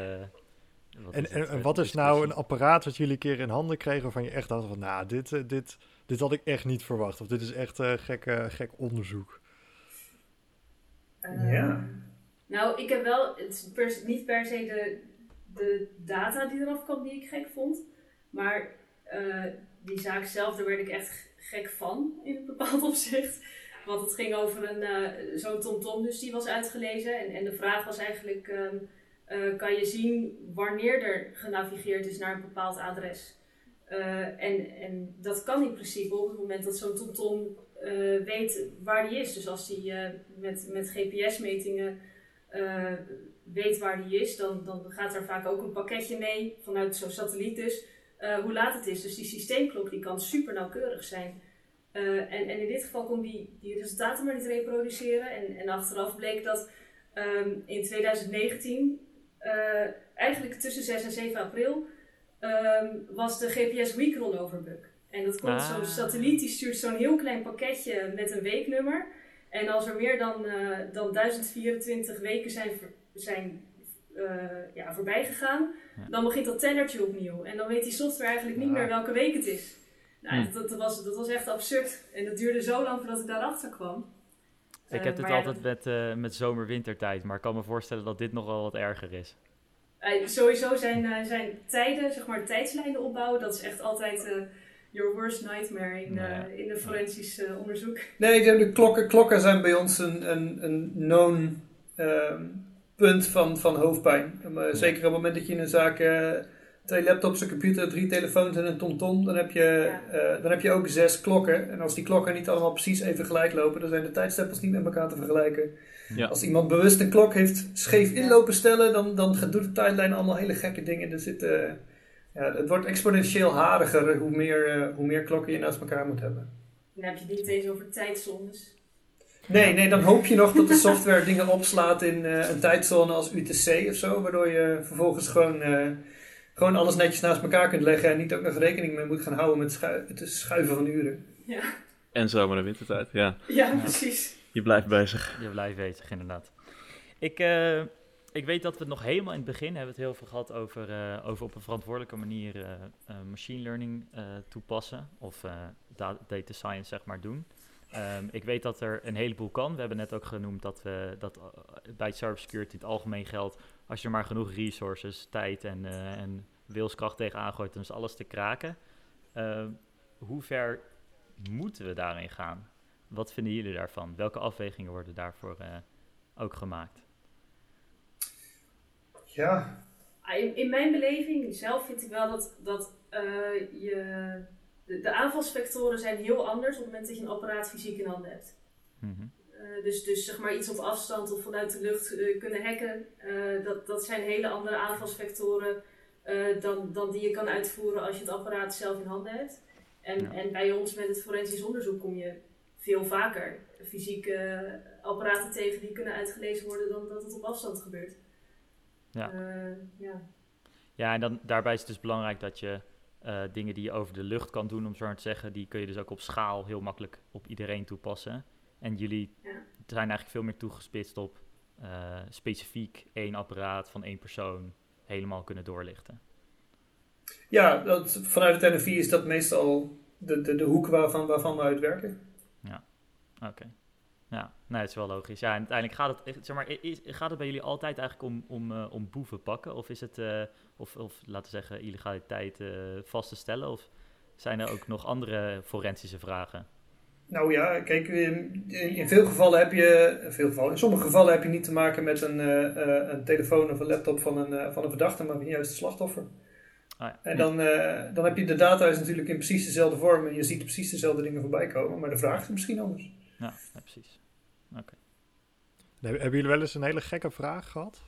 wat En, en, wat is nou een apparaat wat jullie een keer in handen kregen waarvan je echt dacht van, nou, dit, eh, dit, dit had ik echt niet verwacht. Of dit is echt eh, gek, gek onderzoek. Ja. Nou, ik heb wel, het is per- niet per se de, de data die eraf kwam die ik gek vond. Maar eh, die zaak zelf, daar werd ik echt gek van in een bepaald opzicht. Want het ging over een, eh, zo'n TomTom dus die was uitgelezen. En, en de vraag was eigenlijk, ehm, eh, kan je zien wanneer er genavigeerd is naar een bepaald adres? en, en dat kan in principe op het moment dat zo'n TomTom weet waar die is. Dus als die met, met GPS-metingen weet waar die is, dan, dan gaat er vaak ook een pakketje mee vanuit zo'n satelliet dus, hoe laat het is. Dus die systeemklok die kan super nauwkeurig zijn. en, en in dit geval kon die, die resultaten maar niet reproduceren. En, en achteraf bleek dat Ehm, in 2019, uh, eh, eigenlijk tussen 6 en 7 april, um, was de GPS Week Rollover bug. En dat komt ah. zo'n satelliet, die stuurt zo'n heel klein pakketje met een weeknummer. En als er meer dan, uh, dan 1024 weken zijn, zijn uh, ja, voorbij gegaan, dan begint dat tellertje opnieuw. En dan weet die software eigenlijk niet meer welke week het is. Nou, dat, dat, was, dat was echt absurd. En dat duurde zo lang voordat ik daarachter kwam. Ik heb het eh, altijd met, uh, met zomer-wintertijd, maar ik kan me voorstellen dat dit nogal wat erger is. Uh, sowieso zijn, zijn tijden, zeg maar tijdslijnen opbouwen, dat is echt altijd your worst nightmare in, in de forensisch onderzoek. Nee, de, klokken, klokken zijn bij ons een, een, een known ehm, punt van, van hoofdpijn. Zeker op het moment dat je in een zaak twee laptops, een computer, drie telefoons en een tomtom, dan heb, je, uh, dan heb je ook zes klokken. En als die klokken niet allemaal precies even gelijk lopen, dan zijn de tijdstempels niet met elkaar te vergelijken. Ja. Als iemand bewust een klok heeft scheef inlopen stellen, dan, dan doet de tijdlijn allemaal hele gekke dingen. Er zit, uh, ja, het wordt exponentieel hariger hoe meer, uh, hoe meer klokken je naast elkaar moet hebben. Dan heb je niet eens over tijdzones. Nee, nee, dan hoop je nog dat de software dingen opslaat in een tijdzone als UTC of zo, waardoor je vervolgens gewoon gewoon alles netjes naast elkaar kunt leggen en niet ook nog rekening mee moet gaan houden met het schuiven van uren. Ja. En zomer en wintertijd, ja. Ja, precies. Je blijft bezig. Je blijft bezig, inderdaad. Ik, uh, ik weet dat we het nog helemaal in het begin hebben het heel veel gehad over, uh, over op een verantwoordelijke manier uh, machine learning toepassen of data science zeg maar doen. Um, ik weet dat er een heleboel kan. We hebben net ook genoemd dat, we, dat bij cybersecurity het algemeen geldt als je er maar genoeg resources, tijd en, uh, en wilskracht tegenaan gooit, dan is alles te kraken. Uh, hoe ver moeten we daarin gaan? Wat vinden jullie daarvan? Welke afwegingen worden daarvoor uh, ook gemaakt? Ja. Ah, in, in, mijn beleving zelf vind ik wel dat, dat je, de, de, aanvalsvectoren zijn heel anders op het moment dat je een apparaat fysiek in handen hebt. Mm -hmm. Eh, dus, dus zeg maar iets op afstand of vanuit de lucht uh, kunnen hacken. Uh, dat, dat zijn hele andere aanvalsvectoren dan, dan die je kan uitvoeren als je het apparaat zelf in handen hebt. En, en bij ons met het forensisch onderzoek kom je veel vaker fysieke apparaten tegen die kunnen uitgelezen worden dan dat het op afstand gebeurt. Ja, ja. ja en dan, daarbij is het dus belangrijk dat je dingen die je over de lucht kan doen, om zo maar te zeggen, die kun je dus ook op schaal heel makkelijk op iedereen toepassen. En jullie ja. zijn eigenlijk veel meer toegespitst op uh, specifiek één apparaat van één persoon helemaal kunnen doorlichten. Ja, dat, vanuit het NFI is dat meestal de, de, de hoek waarvan, waarvan we uitwerken. Ja, oké. Ja, nee, dat is wel logisch. Ja, en uiteindelijk gaat het, zeg maar, is, gaat het bij jullie altijd eigenlijk om, om, uh, om boeven pakken? Of is het, of, of laten we zeggen, illegaliteit uh, vast te stellen? Of zijn er ook nog andere forensische vragen? Nou ja, kijk, in, in, veel gevallen heb je, in, veel gevallen, in sommige gevallen heb je niet te maken met een, uh, een telefoon of een laptop van een, uh, van een verdachte, maar juist een slachtoffer. Ah, ja. En dan, uh, dan heb je de data is natuurlijk in precies dezelfde vorm en je ziet precies dezelfde dingen voorbij komen, maar de vraag is misschien anders. Ja, ja precies. Oké. Hebben jullie wel eens een hele gekke vraag gehad?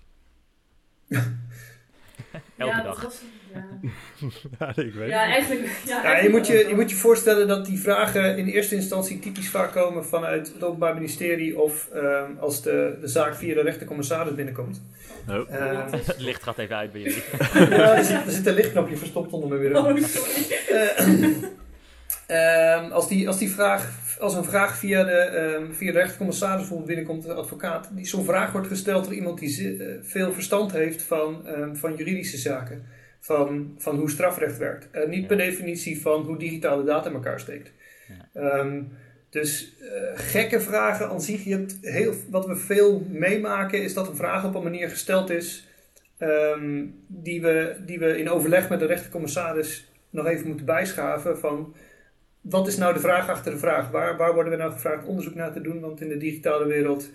Elke ja, dag. Was, ja. ja, ik weet ja, eigenlijk. Ja, ja, je, moet je, je moet je voorstellen dat die vragen in eerste instantie typisch vaak komen vanuit het Openbaar Ministerie of um, als de, de zaak via de rechtercommissaris binnenkomt. Oh. Uh, het licht gaat even uit bij jullie. ja, er zit, er zit een lichtknopje verstopt onder mijn bureau. Oh, sorry. Uh, als, die, als die vraag als een vraag via de, um, via de rechtercommissaris bijvoorbeeld binnenkomt, de advocaat, die zo'n vraag wordt gesteld door iemand die uh, veel verstand heeft van, um, van juridische zaken, van, van hoe strafrecht werkt. Uh, niet ja. per definitie van hoe digitale data in elkaar steekt. Ja. Um, dus uh, gekke vragen aan zich, je hebt heel, wat we veel meemaken, is dat een vraag op een manier gesteld is die, we, die we in overleg met de rechtercommissaris nog even moeten bijschaven van wat is nou de vraag achter de vraag? Waar, waar worden we nou gevraagd onderzoek naar te doen? Want in de digitale wereld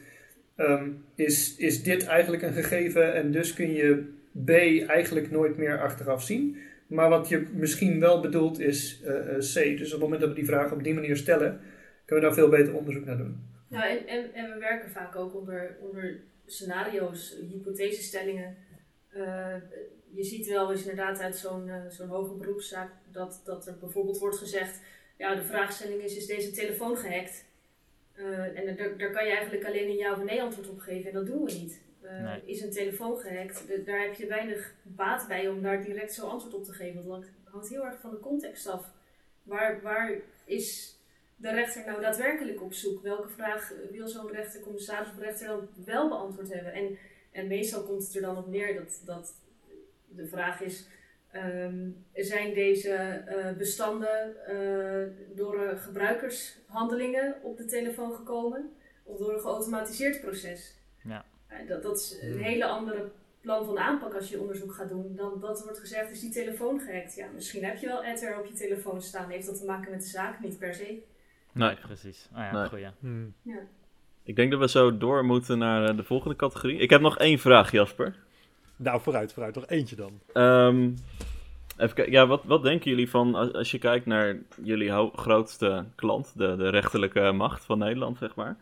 um, is, is dit eigenlijk een gegeven en dus kun je B eigenlijk nooit meer achteraf zien. Maar wat je misschien wel bedoelt is uh, C. Dus op het moment dat we die vraag op die manier stellen, kunnen we daar veel beter onderzoek naar doen. Nou, en, en, we werken vaak ook onder, onder scenario's, hypothesestellingen. Uh, je ziet wel eens inderdaad uit zo'n zo'n hoge beroepszaak dat, dat er bijvoorbeeld wordt gezegd: ja, de vraagstelling is: is deze telefoon gehackt? Uh, en daar, daar kan je eigenlijk alleen een ja of nee antwoord op geven en dat doen we niet. Nee. Is een telefoon gehackt? De, daar heb je weinig baat bij om daar direct zo antwoord op te geven. Want dat hangt heel erg van de context af. Waar, waar is de rechter nou daadwerkelijk op zoek? Welke vraag wil zo'n rechter, commissaris of rechter dan wel beantwoord hebben? En, en meestal komt het er dan op neer dat, dat de vraag is: um, zijn deze uh, bestanden uh, door gebruikershandelingen op de telefoon gekomen of door een geautomatiseerd proces? Ja. Uh, dat, dat is een hele andere plan van aanpak als je onderzoek gaat doen. Dan dat wordt gezegd: is die telefoon gehackt? Ja, misschien heb je wel Ether op je telefoon staan. Heeft dat te maken met de zaak? Niet per se. Nee. Precies. Oh ja, Nee. goeie. Hmm. Ja. Ik denk dat we zo door moeten naar eh, de volgende categorie. Ik heb nog één vraag, Jasper. Nou, vooruit, vooruit. Nog eentje dan. Ehm, even kijken. Ja, wat, wat denken jullie van, als, als je kijkt naar jullie grootste klant, de, de rechterlijke macht van Nederland, zeg maar.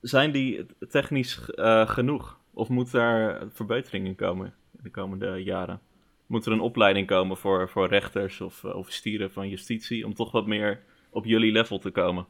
Zijn die technisch eh, genoeg? Of moet daar verbetering in komen in de komende jaren? Moet er een opleiding komen voor, voor rechters of uh, officieren van justitie om toch wat meer op jullie level te komen?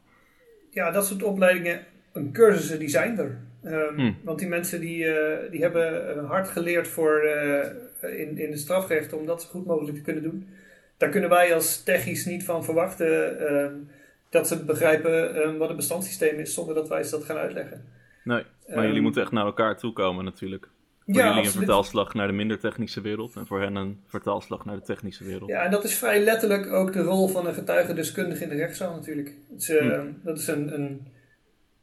Ja, dat soort opleidingen en cursussen die zijn er. Um, Hmm. Want die mensen die, uh, die hebben hard geleerd voor, uh, in, in de strafrecht om dat zo goed mogelijk te kunnen doen. Daar kunnen wij als technisch niet van verwachten um, dat ze begrijpen um, wat een bestandssysteem is zonder dat wij ze dat gaan uitleggen. Nee, maar jullie moeten echt naar elkaar toe komen natuurlijk. Voor ja, jullie absoluut. een vertaalslag naar de minder technische wereld en voor hen een vertaalslag naar de technische wereld. Ja, en dat is vrij letterlijk ook de rol van een getuigendeskundige in de rechtszaal natuurlijk. Het is, uh, Hmm. Dat is een, een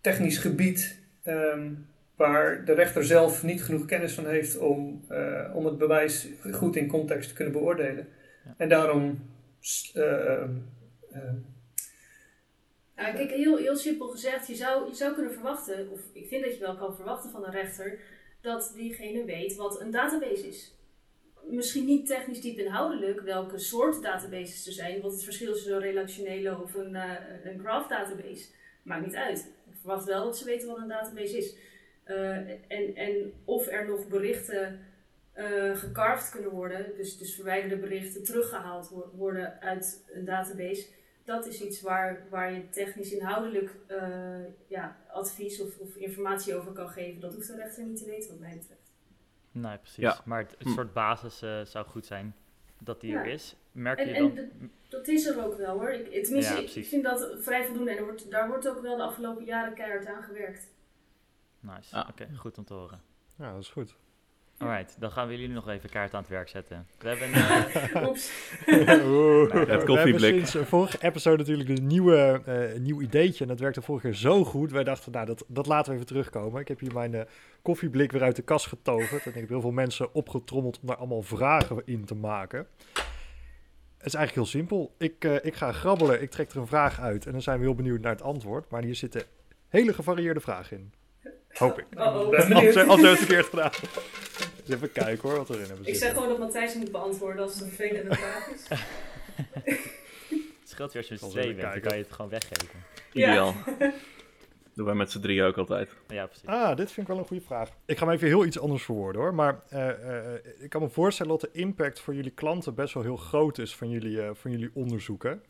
technisch gebied um, waar de rechter zelf niet genoeg kennis van heeft om, uh, om het bewijs goed in context te kunnen beoordelen. Ja. En daarom. Uh, ja, kijk, heel, heel simpel gezegd, je zou, je zou kunnen verwachten, of ik vind dat je wel kan verwachten van een rechter, dat diegene weet wat een database is. Misschien niet technisch diep inhoudelijk welke soort databases er zijn, wat het verschil is tussen een relationele of een, uh, een graph database. Maakt niet uit. Verwacht wel dat ze weten wat een database is. Uh, en, en of er nog berichten uh, gecarved kunnen worden, dus, dus verwijderde berichten teruggehaald wo worden uit een database, dat is iets waar, waar je technisch inhoudelijk uh, ja, advies of, of, informatie over kan geven. Dat hoeft de rechter niet te weten, wat mij betreft. Nee, precies. Ja. Maar het, het Hm. soort basis uh, zou goed zijn dat die Ja. er is. Merk En, je en dan... dat is er ook wel hoor. Ik, tenminste, Ja, ik vind dat vrij voldoende en er wordt, daar wordt ook wel de afgelopen jaren keihard aan gewerkt. Nice, oké, goed om te horen. Ja, dat is goed. Alright, dan gaan we jullie nog even kaart aan het werk zetten. We hebben uh, Oeps. Oeh. Het We hebben koffieblik. sinds de vorige episode natuurlijk een nieuwe, uh, een nieuw ideetje. En dat werkte vorige keer zo goed. Wij dachten, nou, dat, dat laten we even terugkomen. Ik heb hier mijn uh, koffieblik weer uit de kast getoverd. En ik heb heel veel mensen opgetrommeld om daar allemaal vragen in te maken. Het is eigenlijk heel simpel. Ik, uh, ik ga grabbelen, ik trek er een vraag uit. En dan zijn we heel benieuwd naar het antwoord. Maar hier zitten hele gevarieerde vragen in. Hoop ik. Uh-oh. Ben Als we als we het verkeerd gedaan. Dus even kijken hoor, wat erin hebben Ik zeg gewoon dat Matthijs moet beantwoorden als het een vervelende vraag is. het scheelt je als je met z'n tweeën bent, dan kan je het gewoon weggeven. Ja. Ideaal. Doen wij met z'n drieën ook altijd. Ja, precies. Ah, dit vind ik wel een goede vraag. Ik ga hem even heel iets anders verwoorden hoor. Maar uh, uh, ik kan me voorstellen dat de impact voor jullie klanten best wel heel groot is van jullie, uh, van jullie onderzoeken.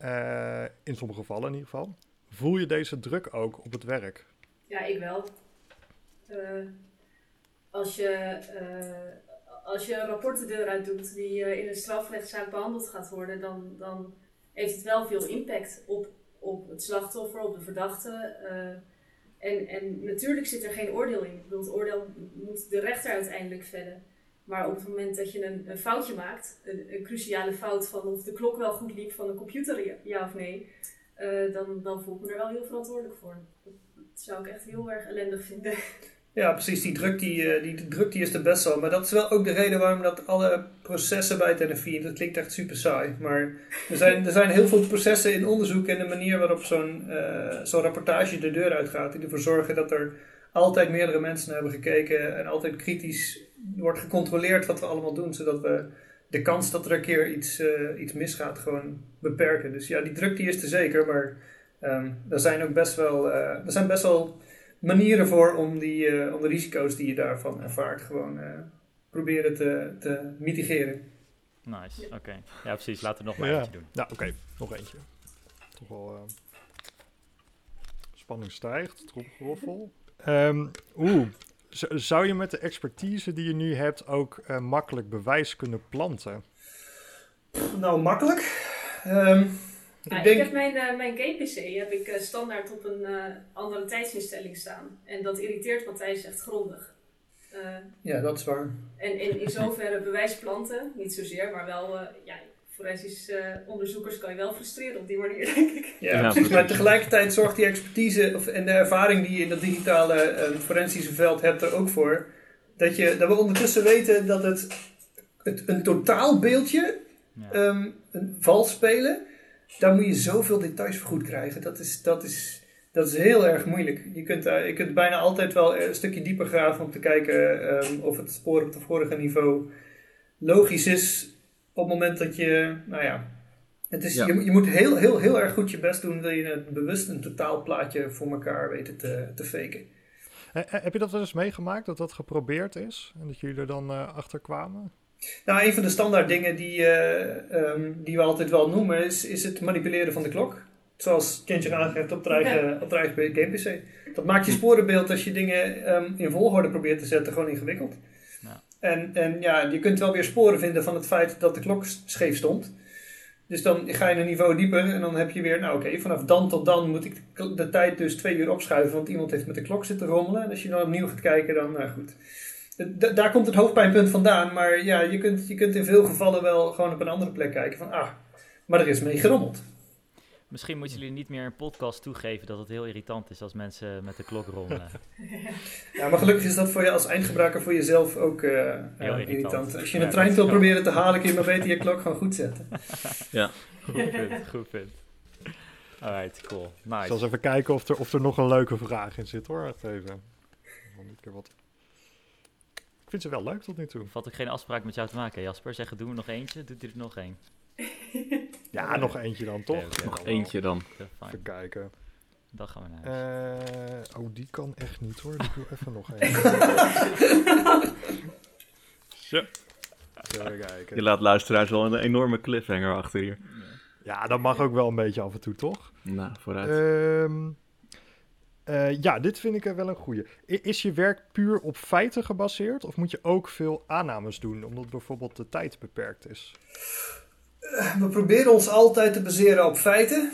Eh, in sommige gevallen in ieder geval. Voel je deze druk ook op het werk? Ja, ik wel. Als, je, uh, als je een rapport de deur uit doet die uh, in een strafrechtszaak behandeld gaat worden, dan, dan heeft het wel veel impact op, op het slachtoffer, op de verdachte. Uh, en, en natuurlijk zit er geen oordeel in. Bedoel, het oordeel moet de rechter uiteindelijk vellen. Maar op het moment dat je een, een foutje maakt, een, cruciale fout van of de klok wel goed liep van een computer, ja, of nee, dan, dan voel ik me er wel heel verantwoordelijk voor. Dat zou ik echt heel erg ellendig vinden. Ja, precies. Die druk, die, die, die druk die is er best wel. Maar dat is wel ook de reden waarom dat alle processen bij het NFI, dat klinkt echt super saai. Maar er zijn, er zijn heel veel processen in onderzoek en de manier waarop zo'n uh, zo'n rapportage de deur uitgaat. Die ervoor zorgen dat er altijd meerdere mensen hebben gekeken en altijd kritisch wordt gecontroleerd wat we allemaal doen. Zodat we de kans dat er een keer iets, eh, iets misgaat gewoon beperken. Dus ja, die druk die is er zeker, maar ehm, er zijn ook best wel, eh, er zijn best wel manieren voor om, die, eh, om de risico's die je daarvan ervaart gewoon eh, proberen te, te mitigeren. Nice, oké. Ja, precies. Laten we nog maar Ja. eentje doen. Nou, oké, nog eentje. Toch wel. eh, spanning stijgt, tromgeroffel. Ehm Oeh, zou je met de expertise die je nu hebt ook eh, makkelijk bewijs kunnen planten? Nou, makkelijk. Ehm, Ja, ik heb mijn, eh, mijn game-pc heb ik eh, standaard op een eh, andere tijdsinstelling staan. En dat irriteert Matthijs echt grondig. Eh, ja, dat is waar. en in, in zoverre bewijsplanten, niet zozeer, maar wel, eh ja, forensisch onderzoekers kan je wel frustreren op die manier, denk ik. Ja, Ja, precies. precies. Maar tegelijkertijd zorgt die expertise of, en de ervaring die je in dat digitale eh, forensische veld hebt er ook voor. Dat, je, dat we ondertussen weten dat het, het een totaalbeeldje Ja. ehm, een vals spelen, daar moet je zoveel details voor goed krijgen. Dat is, dat is, dat is heel erg moeilijk. Je kunt, daar- je kunt bijna altijd wel een stukje dieper graven om te kijken ehm, of het spoor op het vorige niveau logisch is. Op het moment dat je, nou ja, het is, Ja. je, je moet heel, heel, heel erg goed je best doen. Wil je een, bewust een totaalplaatje voor elkaar weten te, te faken. Eh, eh, heb je dat wel eens meegemaakt, dat dat geprobeerd is? En dat jullie er dan eh, achter kwamen? Nou, een van de standaard dingen die, eh, ehm, die we altijd wel noemen is, is het manipuleren van de klok. Zoals Kentje aangeeft op het eigen, op het eigen game PC. Dat maakt je sporenbeeld als je dingen ehm, in volgorde probeert te zetten gewoon ingewikkeld. Ja. En, en ja, je kunt wel weer sporen vinden van het feit dat de klok scheef stond. Dus dan ga je een niveau dieper en dan heb je weer, nou oké, vanaf dan tot dan moet ik de tijd dus twee uur opschuiven, want iemand heeft met de klok zitten rommelen. En als je dan opnieuw gaat kijken, dan, nou goed. D- daar komt het hoofdpijnpunt vandaan, maar ja, je kunt, je kunt in veel gevallen wel gewoon op een andere plek kijken van, ah, maar er is mee gerommeld. Misschien moeten jullie niet meer een podcast toegeven dat het heel irritant is als mensen met de klok rommelen. Ja, maar gelukkig is dat voor je als eindgebruiker voor jezelf ook eh, eh, Heel irritant. irritant. Als je Ja, een trein dat wil proberen te halen, kun je maar beter je klok gewoon goed zetten. Goed punt, goed punt. Alright, cool. Ik Nice. zal eens even kijken of er, of er nog een leuke vraag in zit hoor. Even. Nog een keer wat. Ik vind ze wel leuk tot nu toe. Valt ook geen afspraak met jou te maken, Jasper? Zeggen, doen we nog eentje? Doet hij er nog één? Ja, nog eentje dan toch? Nog eentje dan. Even kijken. Dan gaan we naar huis. Eh, oh, die kan echt niet hoor. Ik doe even nog één. Zo. Even Je kijken. laat luisteraars wel een enorme cliffhanger achter hier. Ja, dat mag ook wel een beetje af en toe, toch? Nou, vooruit. Ehm, eh, ja, dit vind ik er wel een goeie. I- Is je werk puur op feiten gebaseerd? Of moet je ook veel aannames doen, omdat bijvoorbeeld de tijd beperkt is? We proberen ons altijd te baseren op feiten.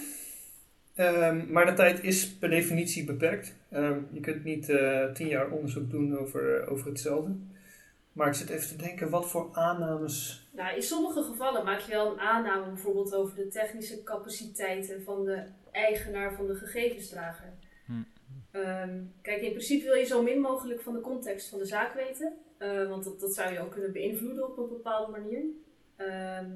Ehm, maar de tijd is per definitie beperkt. Ehm, je kunt niet eh, tien jaar onderzoek doen over, eh, over hetzelfde. Maar ik zit even te denken, wat voor aannames... Nou, in sommige gevallen maak je wel een aanname bijvoorbeeld over de technische capaciteiten van de eigenaar van de gegevensdrager. Hm. Ehm, kijk, in principe wil je zo min mogelijk van de context van de zaak weten, eh, want dat, dat zou je ook kunnen beïnvloeden op een bepaalde manier. Ehm,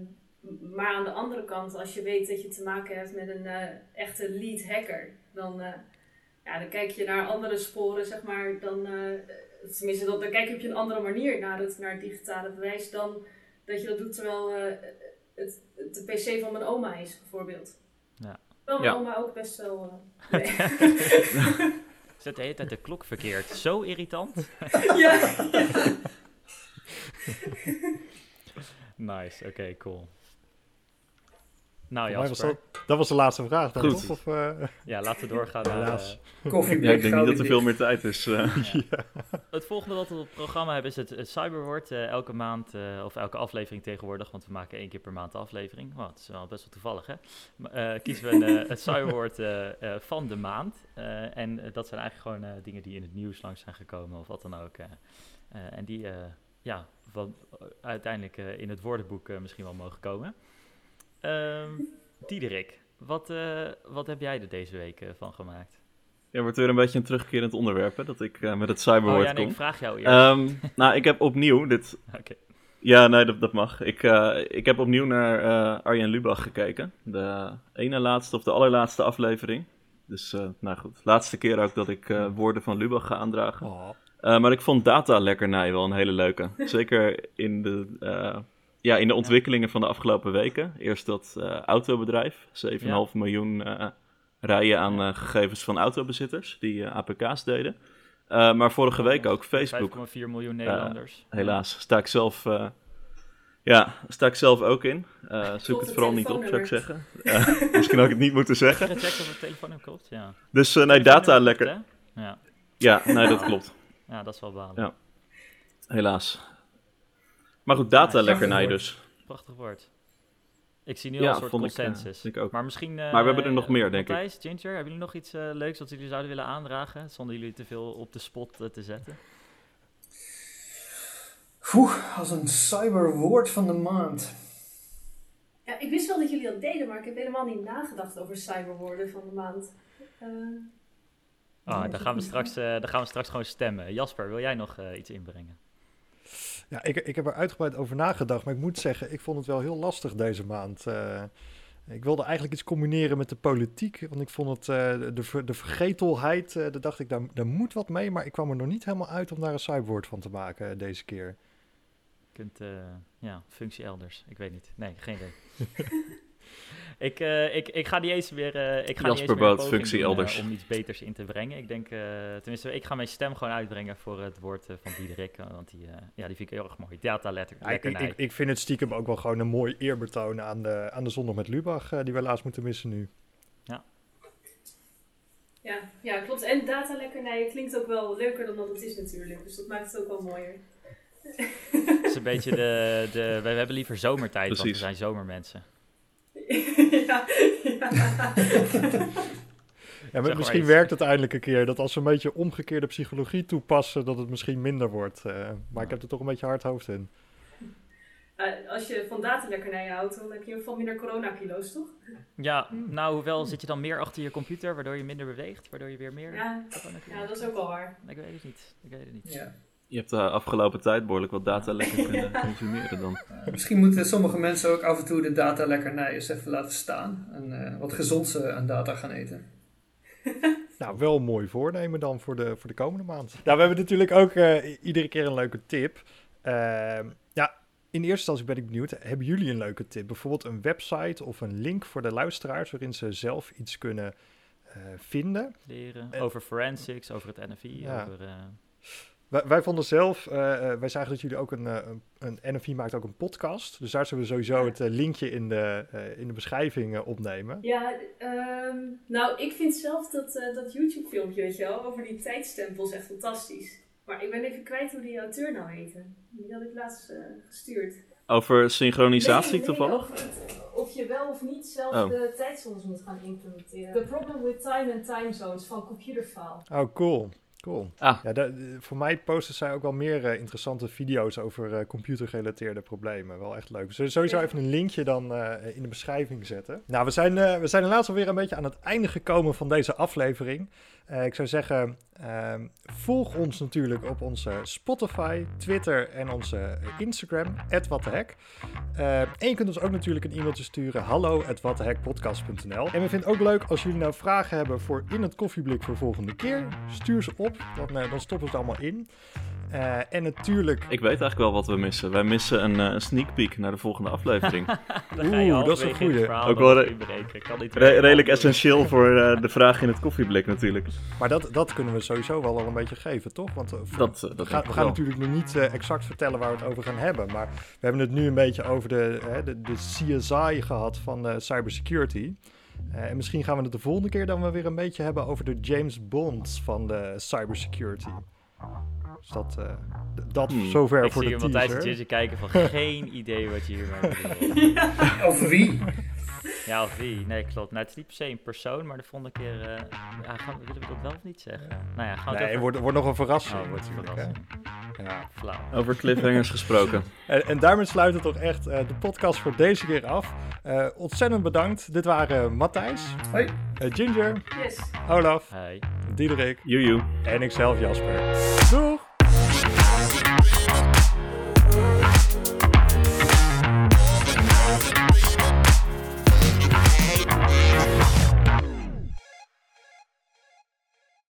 maar aan de andere kant, als je weet dat je te maken hebt met een eh, echte lead hacker, dan, eh, ja, dan kijk je naar andere sporen, zeg maar, dan, tenminste, dan, dan kijk je op een andere manier naar het, naar het digitale bewijs dan dat je dat doet terwijl het, de pc van mijn oma is, bijvoorbeeld. Ja. Terwijl mijn Ja. oma ook best wel... nee. Zet de hele tijd de klok verkeerd. Zo irritant. ja. Nice, oké, cool. Nou Jasper, dat, dat was de laatste vraag dan, Goed. Of, eh, ja, laten we doorgaan naar Helaas. eh, Koffie, Ja, ik denk niet dat er veel meer tijd is. eh. het volgende wat we op het programma hebben is het, het Cyberwoord. eh, elke maand, eh, of elke aflevering tegenwoordig, want we maken één keer per maand een aflevering. Wow, het is wel best wel toevallig, hè? Eh, kiezen we een, het Cyberwoord eh, eh, van de maand. Eh, en dat zijn eigenlijk gewoon eh, dingen die in het nieuws langs zijn gekomen, of wat dan ook. eh. Eh, en die, eh, ja, wat, uiteindelijk eh, in het woordenboek misschien wel mogen komen. Ehm Diederik, wat, eh, wat heb jij er deze week eh, van gemaakt? Ja, wordt weer een beetje een terugkerend onderwerp, hè, dat ik eh, met het cyberwoord oh ja, nee, kom. ik vraag jou eerst. Ehm, nou, ik heb opnieuw dit... Oké. Ja, nee, dat, dat mag. Ik, eh, ik heb opnieuw naar eh, Arjen Lubach gekeken. De ene laatste of de allerlaatste aflevering. Dus, eh, nou goed. Laatste keer ook dat ik eh, woorden van Lubach ga aandragen. oh. Eh, maar ik vond data lekkernij wel een hele leuke. Zeker in de, eh, ja, in de ontwikkelingen van de afgelopen weken. Eerst dat uh, autobedrijf, 7,5 miljoen uh, rijen aan uh, gegevens van autobezitters die APK's deden. maar vorige week ook Facebook. 5,4 miljoen Nederlanders. helaas, sta ik zelf, ja, sta ik zelf ook in. zoek het vooral niet op, zou ik zeggen. misschien had ik het niet moeten zeggen. Of het klopt, ja. Dus nee, data lekker. Ja. ja, nee, dat klopt. Ja, dat is wel balen. Ja. Helaas. Maar goed, data lekkernij dus. Prachtig woord. Ik zie nu al een soort consensus. Ik, ook. Maar misschien... Uh, maar we hebben er nog meer, denk Matthijs, ik. Ginger, hebben jullie nog iets uh, leuks wat jullie zouden willen aandragen? Zonder jullie te veel op de spot uh, te zetten. Oeh, als een cyberwoord van de maand. Ja, ik wist wel dat jullie dat deden, maar ik heb helemaal niet nagedacht over cyberwoorden van de maand. Ah, dan, gaan we straks, dan gaan we straks gewoon stemmen. Jasper, wil jij nog iets inbrengen? Ja, ik, ik heb er uitgebreid over nagedacht, maar ik moet zeggen, ik vond het wel heel lastig deze maand. Uh, ik wilde eigenlijk iets combineren met de politiek, want ik vond het, uh, de, de vergetelheid, uh, daar dacht ik, daar, daar moet wat mee, maar ik kwam er nog niet helemaal uit om daar een cyberwoord van te maken deze keer. Je kunt, ja, functie elders, ik weet niet. Nee, geen idee. Ik, uh, ik, ik ga die eens weer. Uh, ik ga Jasper Boot, functie doen, elders. Uh, om iets beters in te brengen. Ik denk, tenminste, ik ga mijn stem gewoon uitbrengen voor het woord van Diederik. Want die, ja, die vind ik heel erg mooi. Data letter. Ja, ik, ik, ik, vind het stiekem ook wel gewoon een mooi eerbetoon aan de, aan de zondag met Lubach, die we helaas moeten missen nu. Ja. Ja, ja, klopt. En data lekkernij klinkt ook wel leuker dan dat het is natuurlijk. Dus dat maakt het ook wel mooier. Het is een beetje de, de... We hebben liever zomertijd, Precies. want we zijn zomermensen. Ja, ja. maar misschien werkt het eindelijk een keer dat als we een beetje omgekeerde psychologie toepassen, dat het misschien minder wordt. Uh, maar ik heb er toch een beetje hard hoofd in. Uh, als je van datalekkernijen houdt, dan heb je veel minder coronakilo's, toch? Ja, nou, hoewel zit je dan meer achter je computer, waardoor je minder beweegt, waardoor je weer meer... Ja, ja dat is ook wel waar. Ik weet het niet, ik weet het niet. Ja. Je hebt de afgelopen tijd behoorlijk wat data lekker kunnen consumeren dan. misschien moeten sommige mensen ook af en toe de data lekkernij eens even laten staan. En uh, wat gezond aan data gaan eten. nou, wel een mooi voornemen dan voor de, voor de komende maand. Nou, we hebben natuurlijk ook uh, iedere keer een leuke tip. Uh, ja, in eerste instantie ben ik benieuwd, hebben jullie een leuke tip? Bijvoorbeeld een website of een link voor de luisteraars waarin ze zelf iets kunnen vinden? Leren over forensics, over het NFI, ja. over... Wij, wij, vonden zelf, uh, wij zagen dat jullie ook een, een, een NFI maakt ook een podcast. Dus daar zullen we sowieso het linkje in de, in de beschrijving opnemen. Ja, um, nou ik vind zelf dat, dat YouTube filmpje, weet je wel, over die tijdstempels echt fantastisch. Maar ik ben even kwijt hoe die auteur nou heette. Die had ik laatst gestuurd. Over synchronisatie nee, nee, toevallig? of je wel of niet zelf oh. de tijdzones moet gaan implementeren. The Problem with Time and Time Zones van Computerfile. Oh, cool. Cool. Ah. Ja, voor mij posten zij ook wel meer uh, interessante video's over uh, computergerelateerde problemen. Wel echt leuk. We zullen sowieso even een linkje dan uh, in de beschrijving zetten. Nou, we zijn, we zijn helaas alweer een beetje aan het einde gekomen van deze aflevering. ik zou zeggen, ehm, volg ons natuurlijk op onze Spotify, Twitter en onze Instagram, @whathehek. en je kunt ons ook natuurlijk een e-mailtje sturen, hallo En we vinden het ook leuk als jullie nou vragen hebben voor in het koffieblik voor volgende keer. Stuur ze op dan, uh, dan stoppen we het allemaal in. Uh, en natuurlijk... Ik weet eigenlijk wel wat we missen. Wij missen een uh, sneak peek naar de volgende aflevering. Oeh, dat is een goede. Ook wel re re redelijk essentieel voor uh, de vraag in het koffieblik natuurlijk. Maar dat, dat kunnen we sowieso wel al een beetje geven, toch? Want dat, dat we, gaan, we gaan natuurlijk nog niet exact vertellen waar we het over gaan hebben. Maar we hebben het nu een beetje over de, de, de CSI gehad van cybersecurity. Uh, en misschien gaan we het de volgende keer dan wel weer een beetje hebben over de James Bond van de cybersecurity. Dus dat, uh, dat hmm. zover ik voor de teaser. Ik zie je kijken van geen idee wat je hiermee bedoelt. ja. Of wie? Ja, of wie? Nee, klopt. Nou, het is niet per se een persoon, maar de volgende keer... Uh, ja, gaan, willen we dat wel of niet zeggen? Nou ja, gaan we nee, het wordt, wordt nog een verrassing. Oh, wordt een verrassing. Ja. Flauw. Over cliffhangers gesproken. En, en daarmee sluit het toch echt uh, de podcast voor deze keer af. Uh, ontzettend bedankt. Dit waren Matthijs. Hoi. Ginger. Yes. Olaf. Hey. Diederik. Joejoe. En ikzelf, Jasper. Doeg!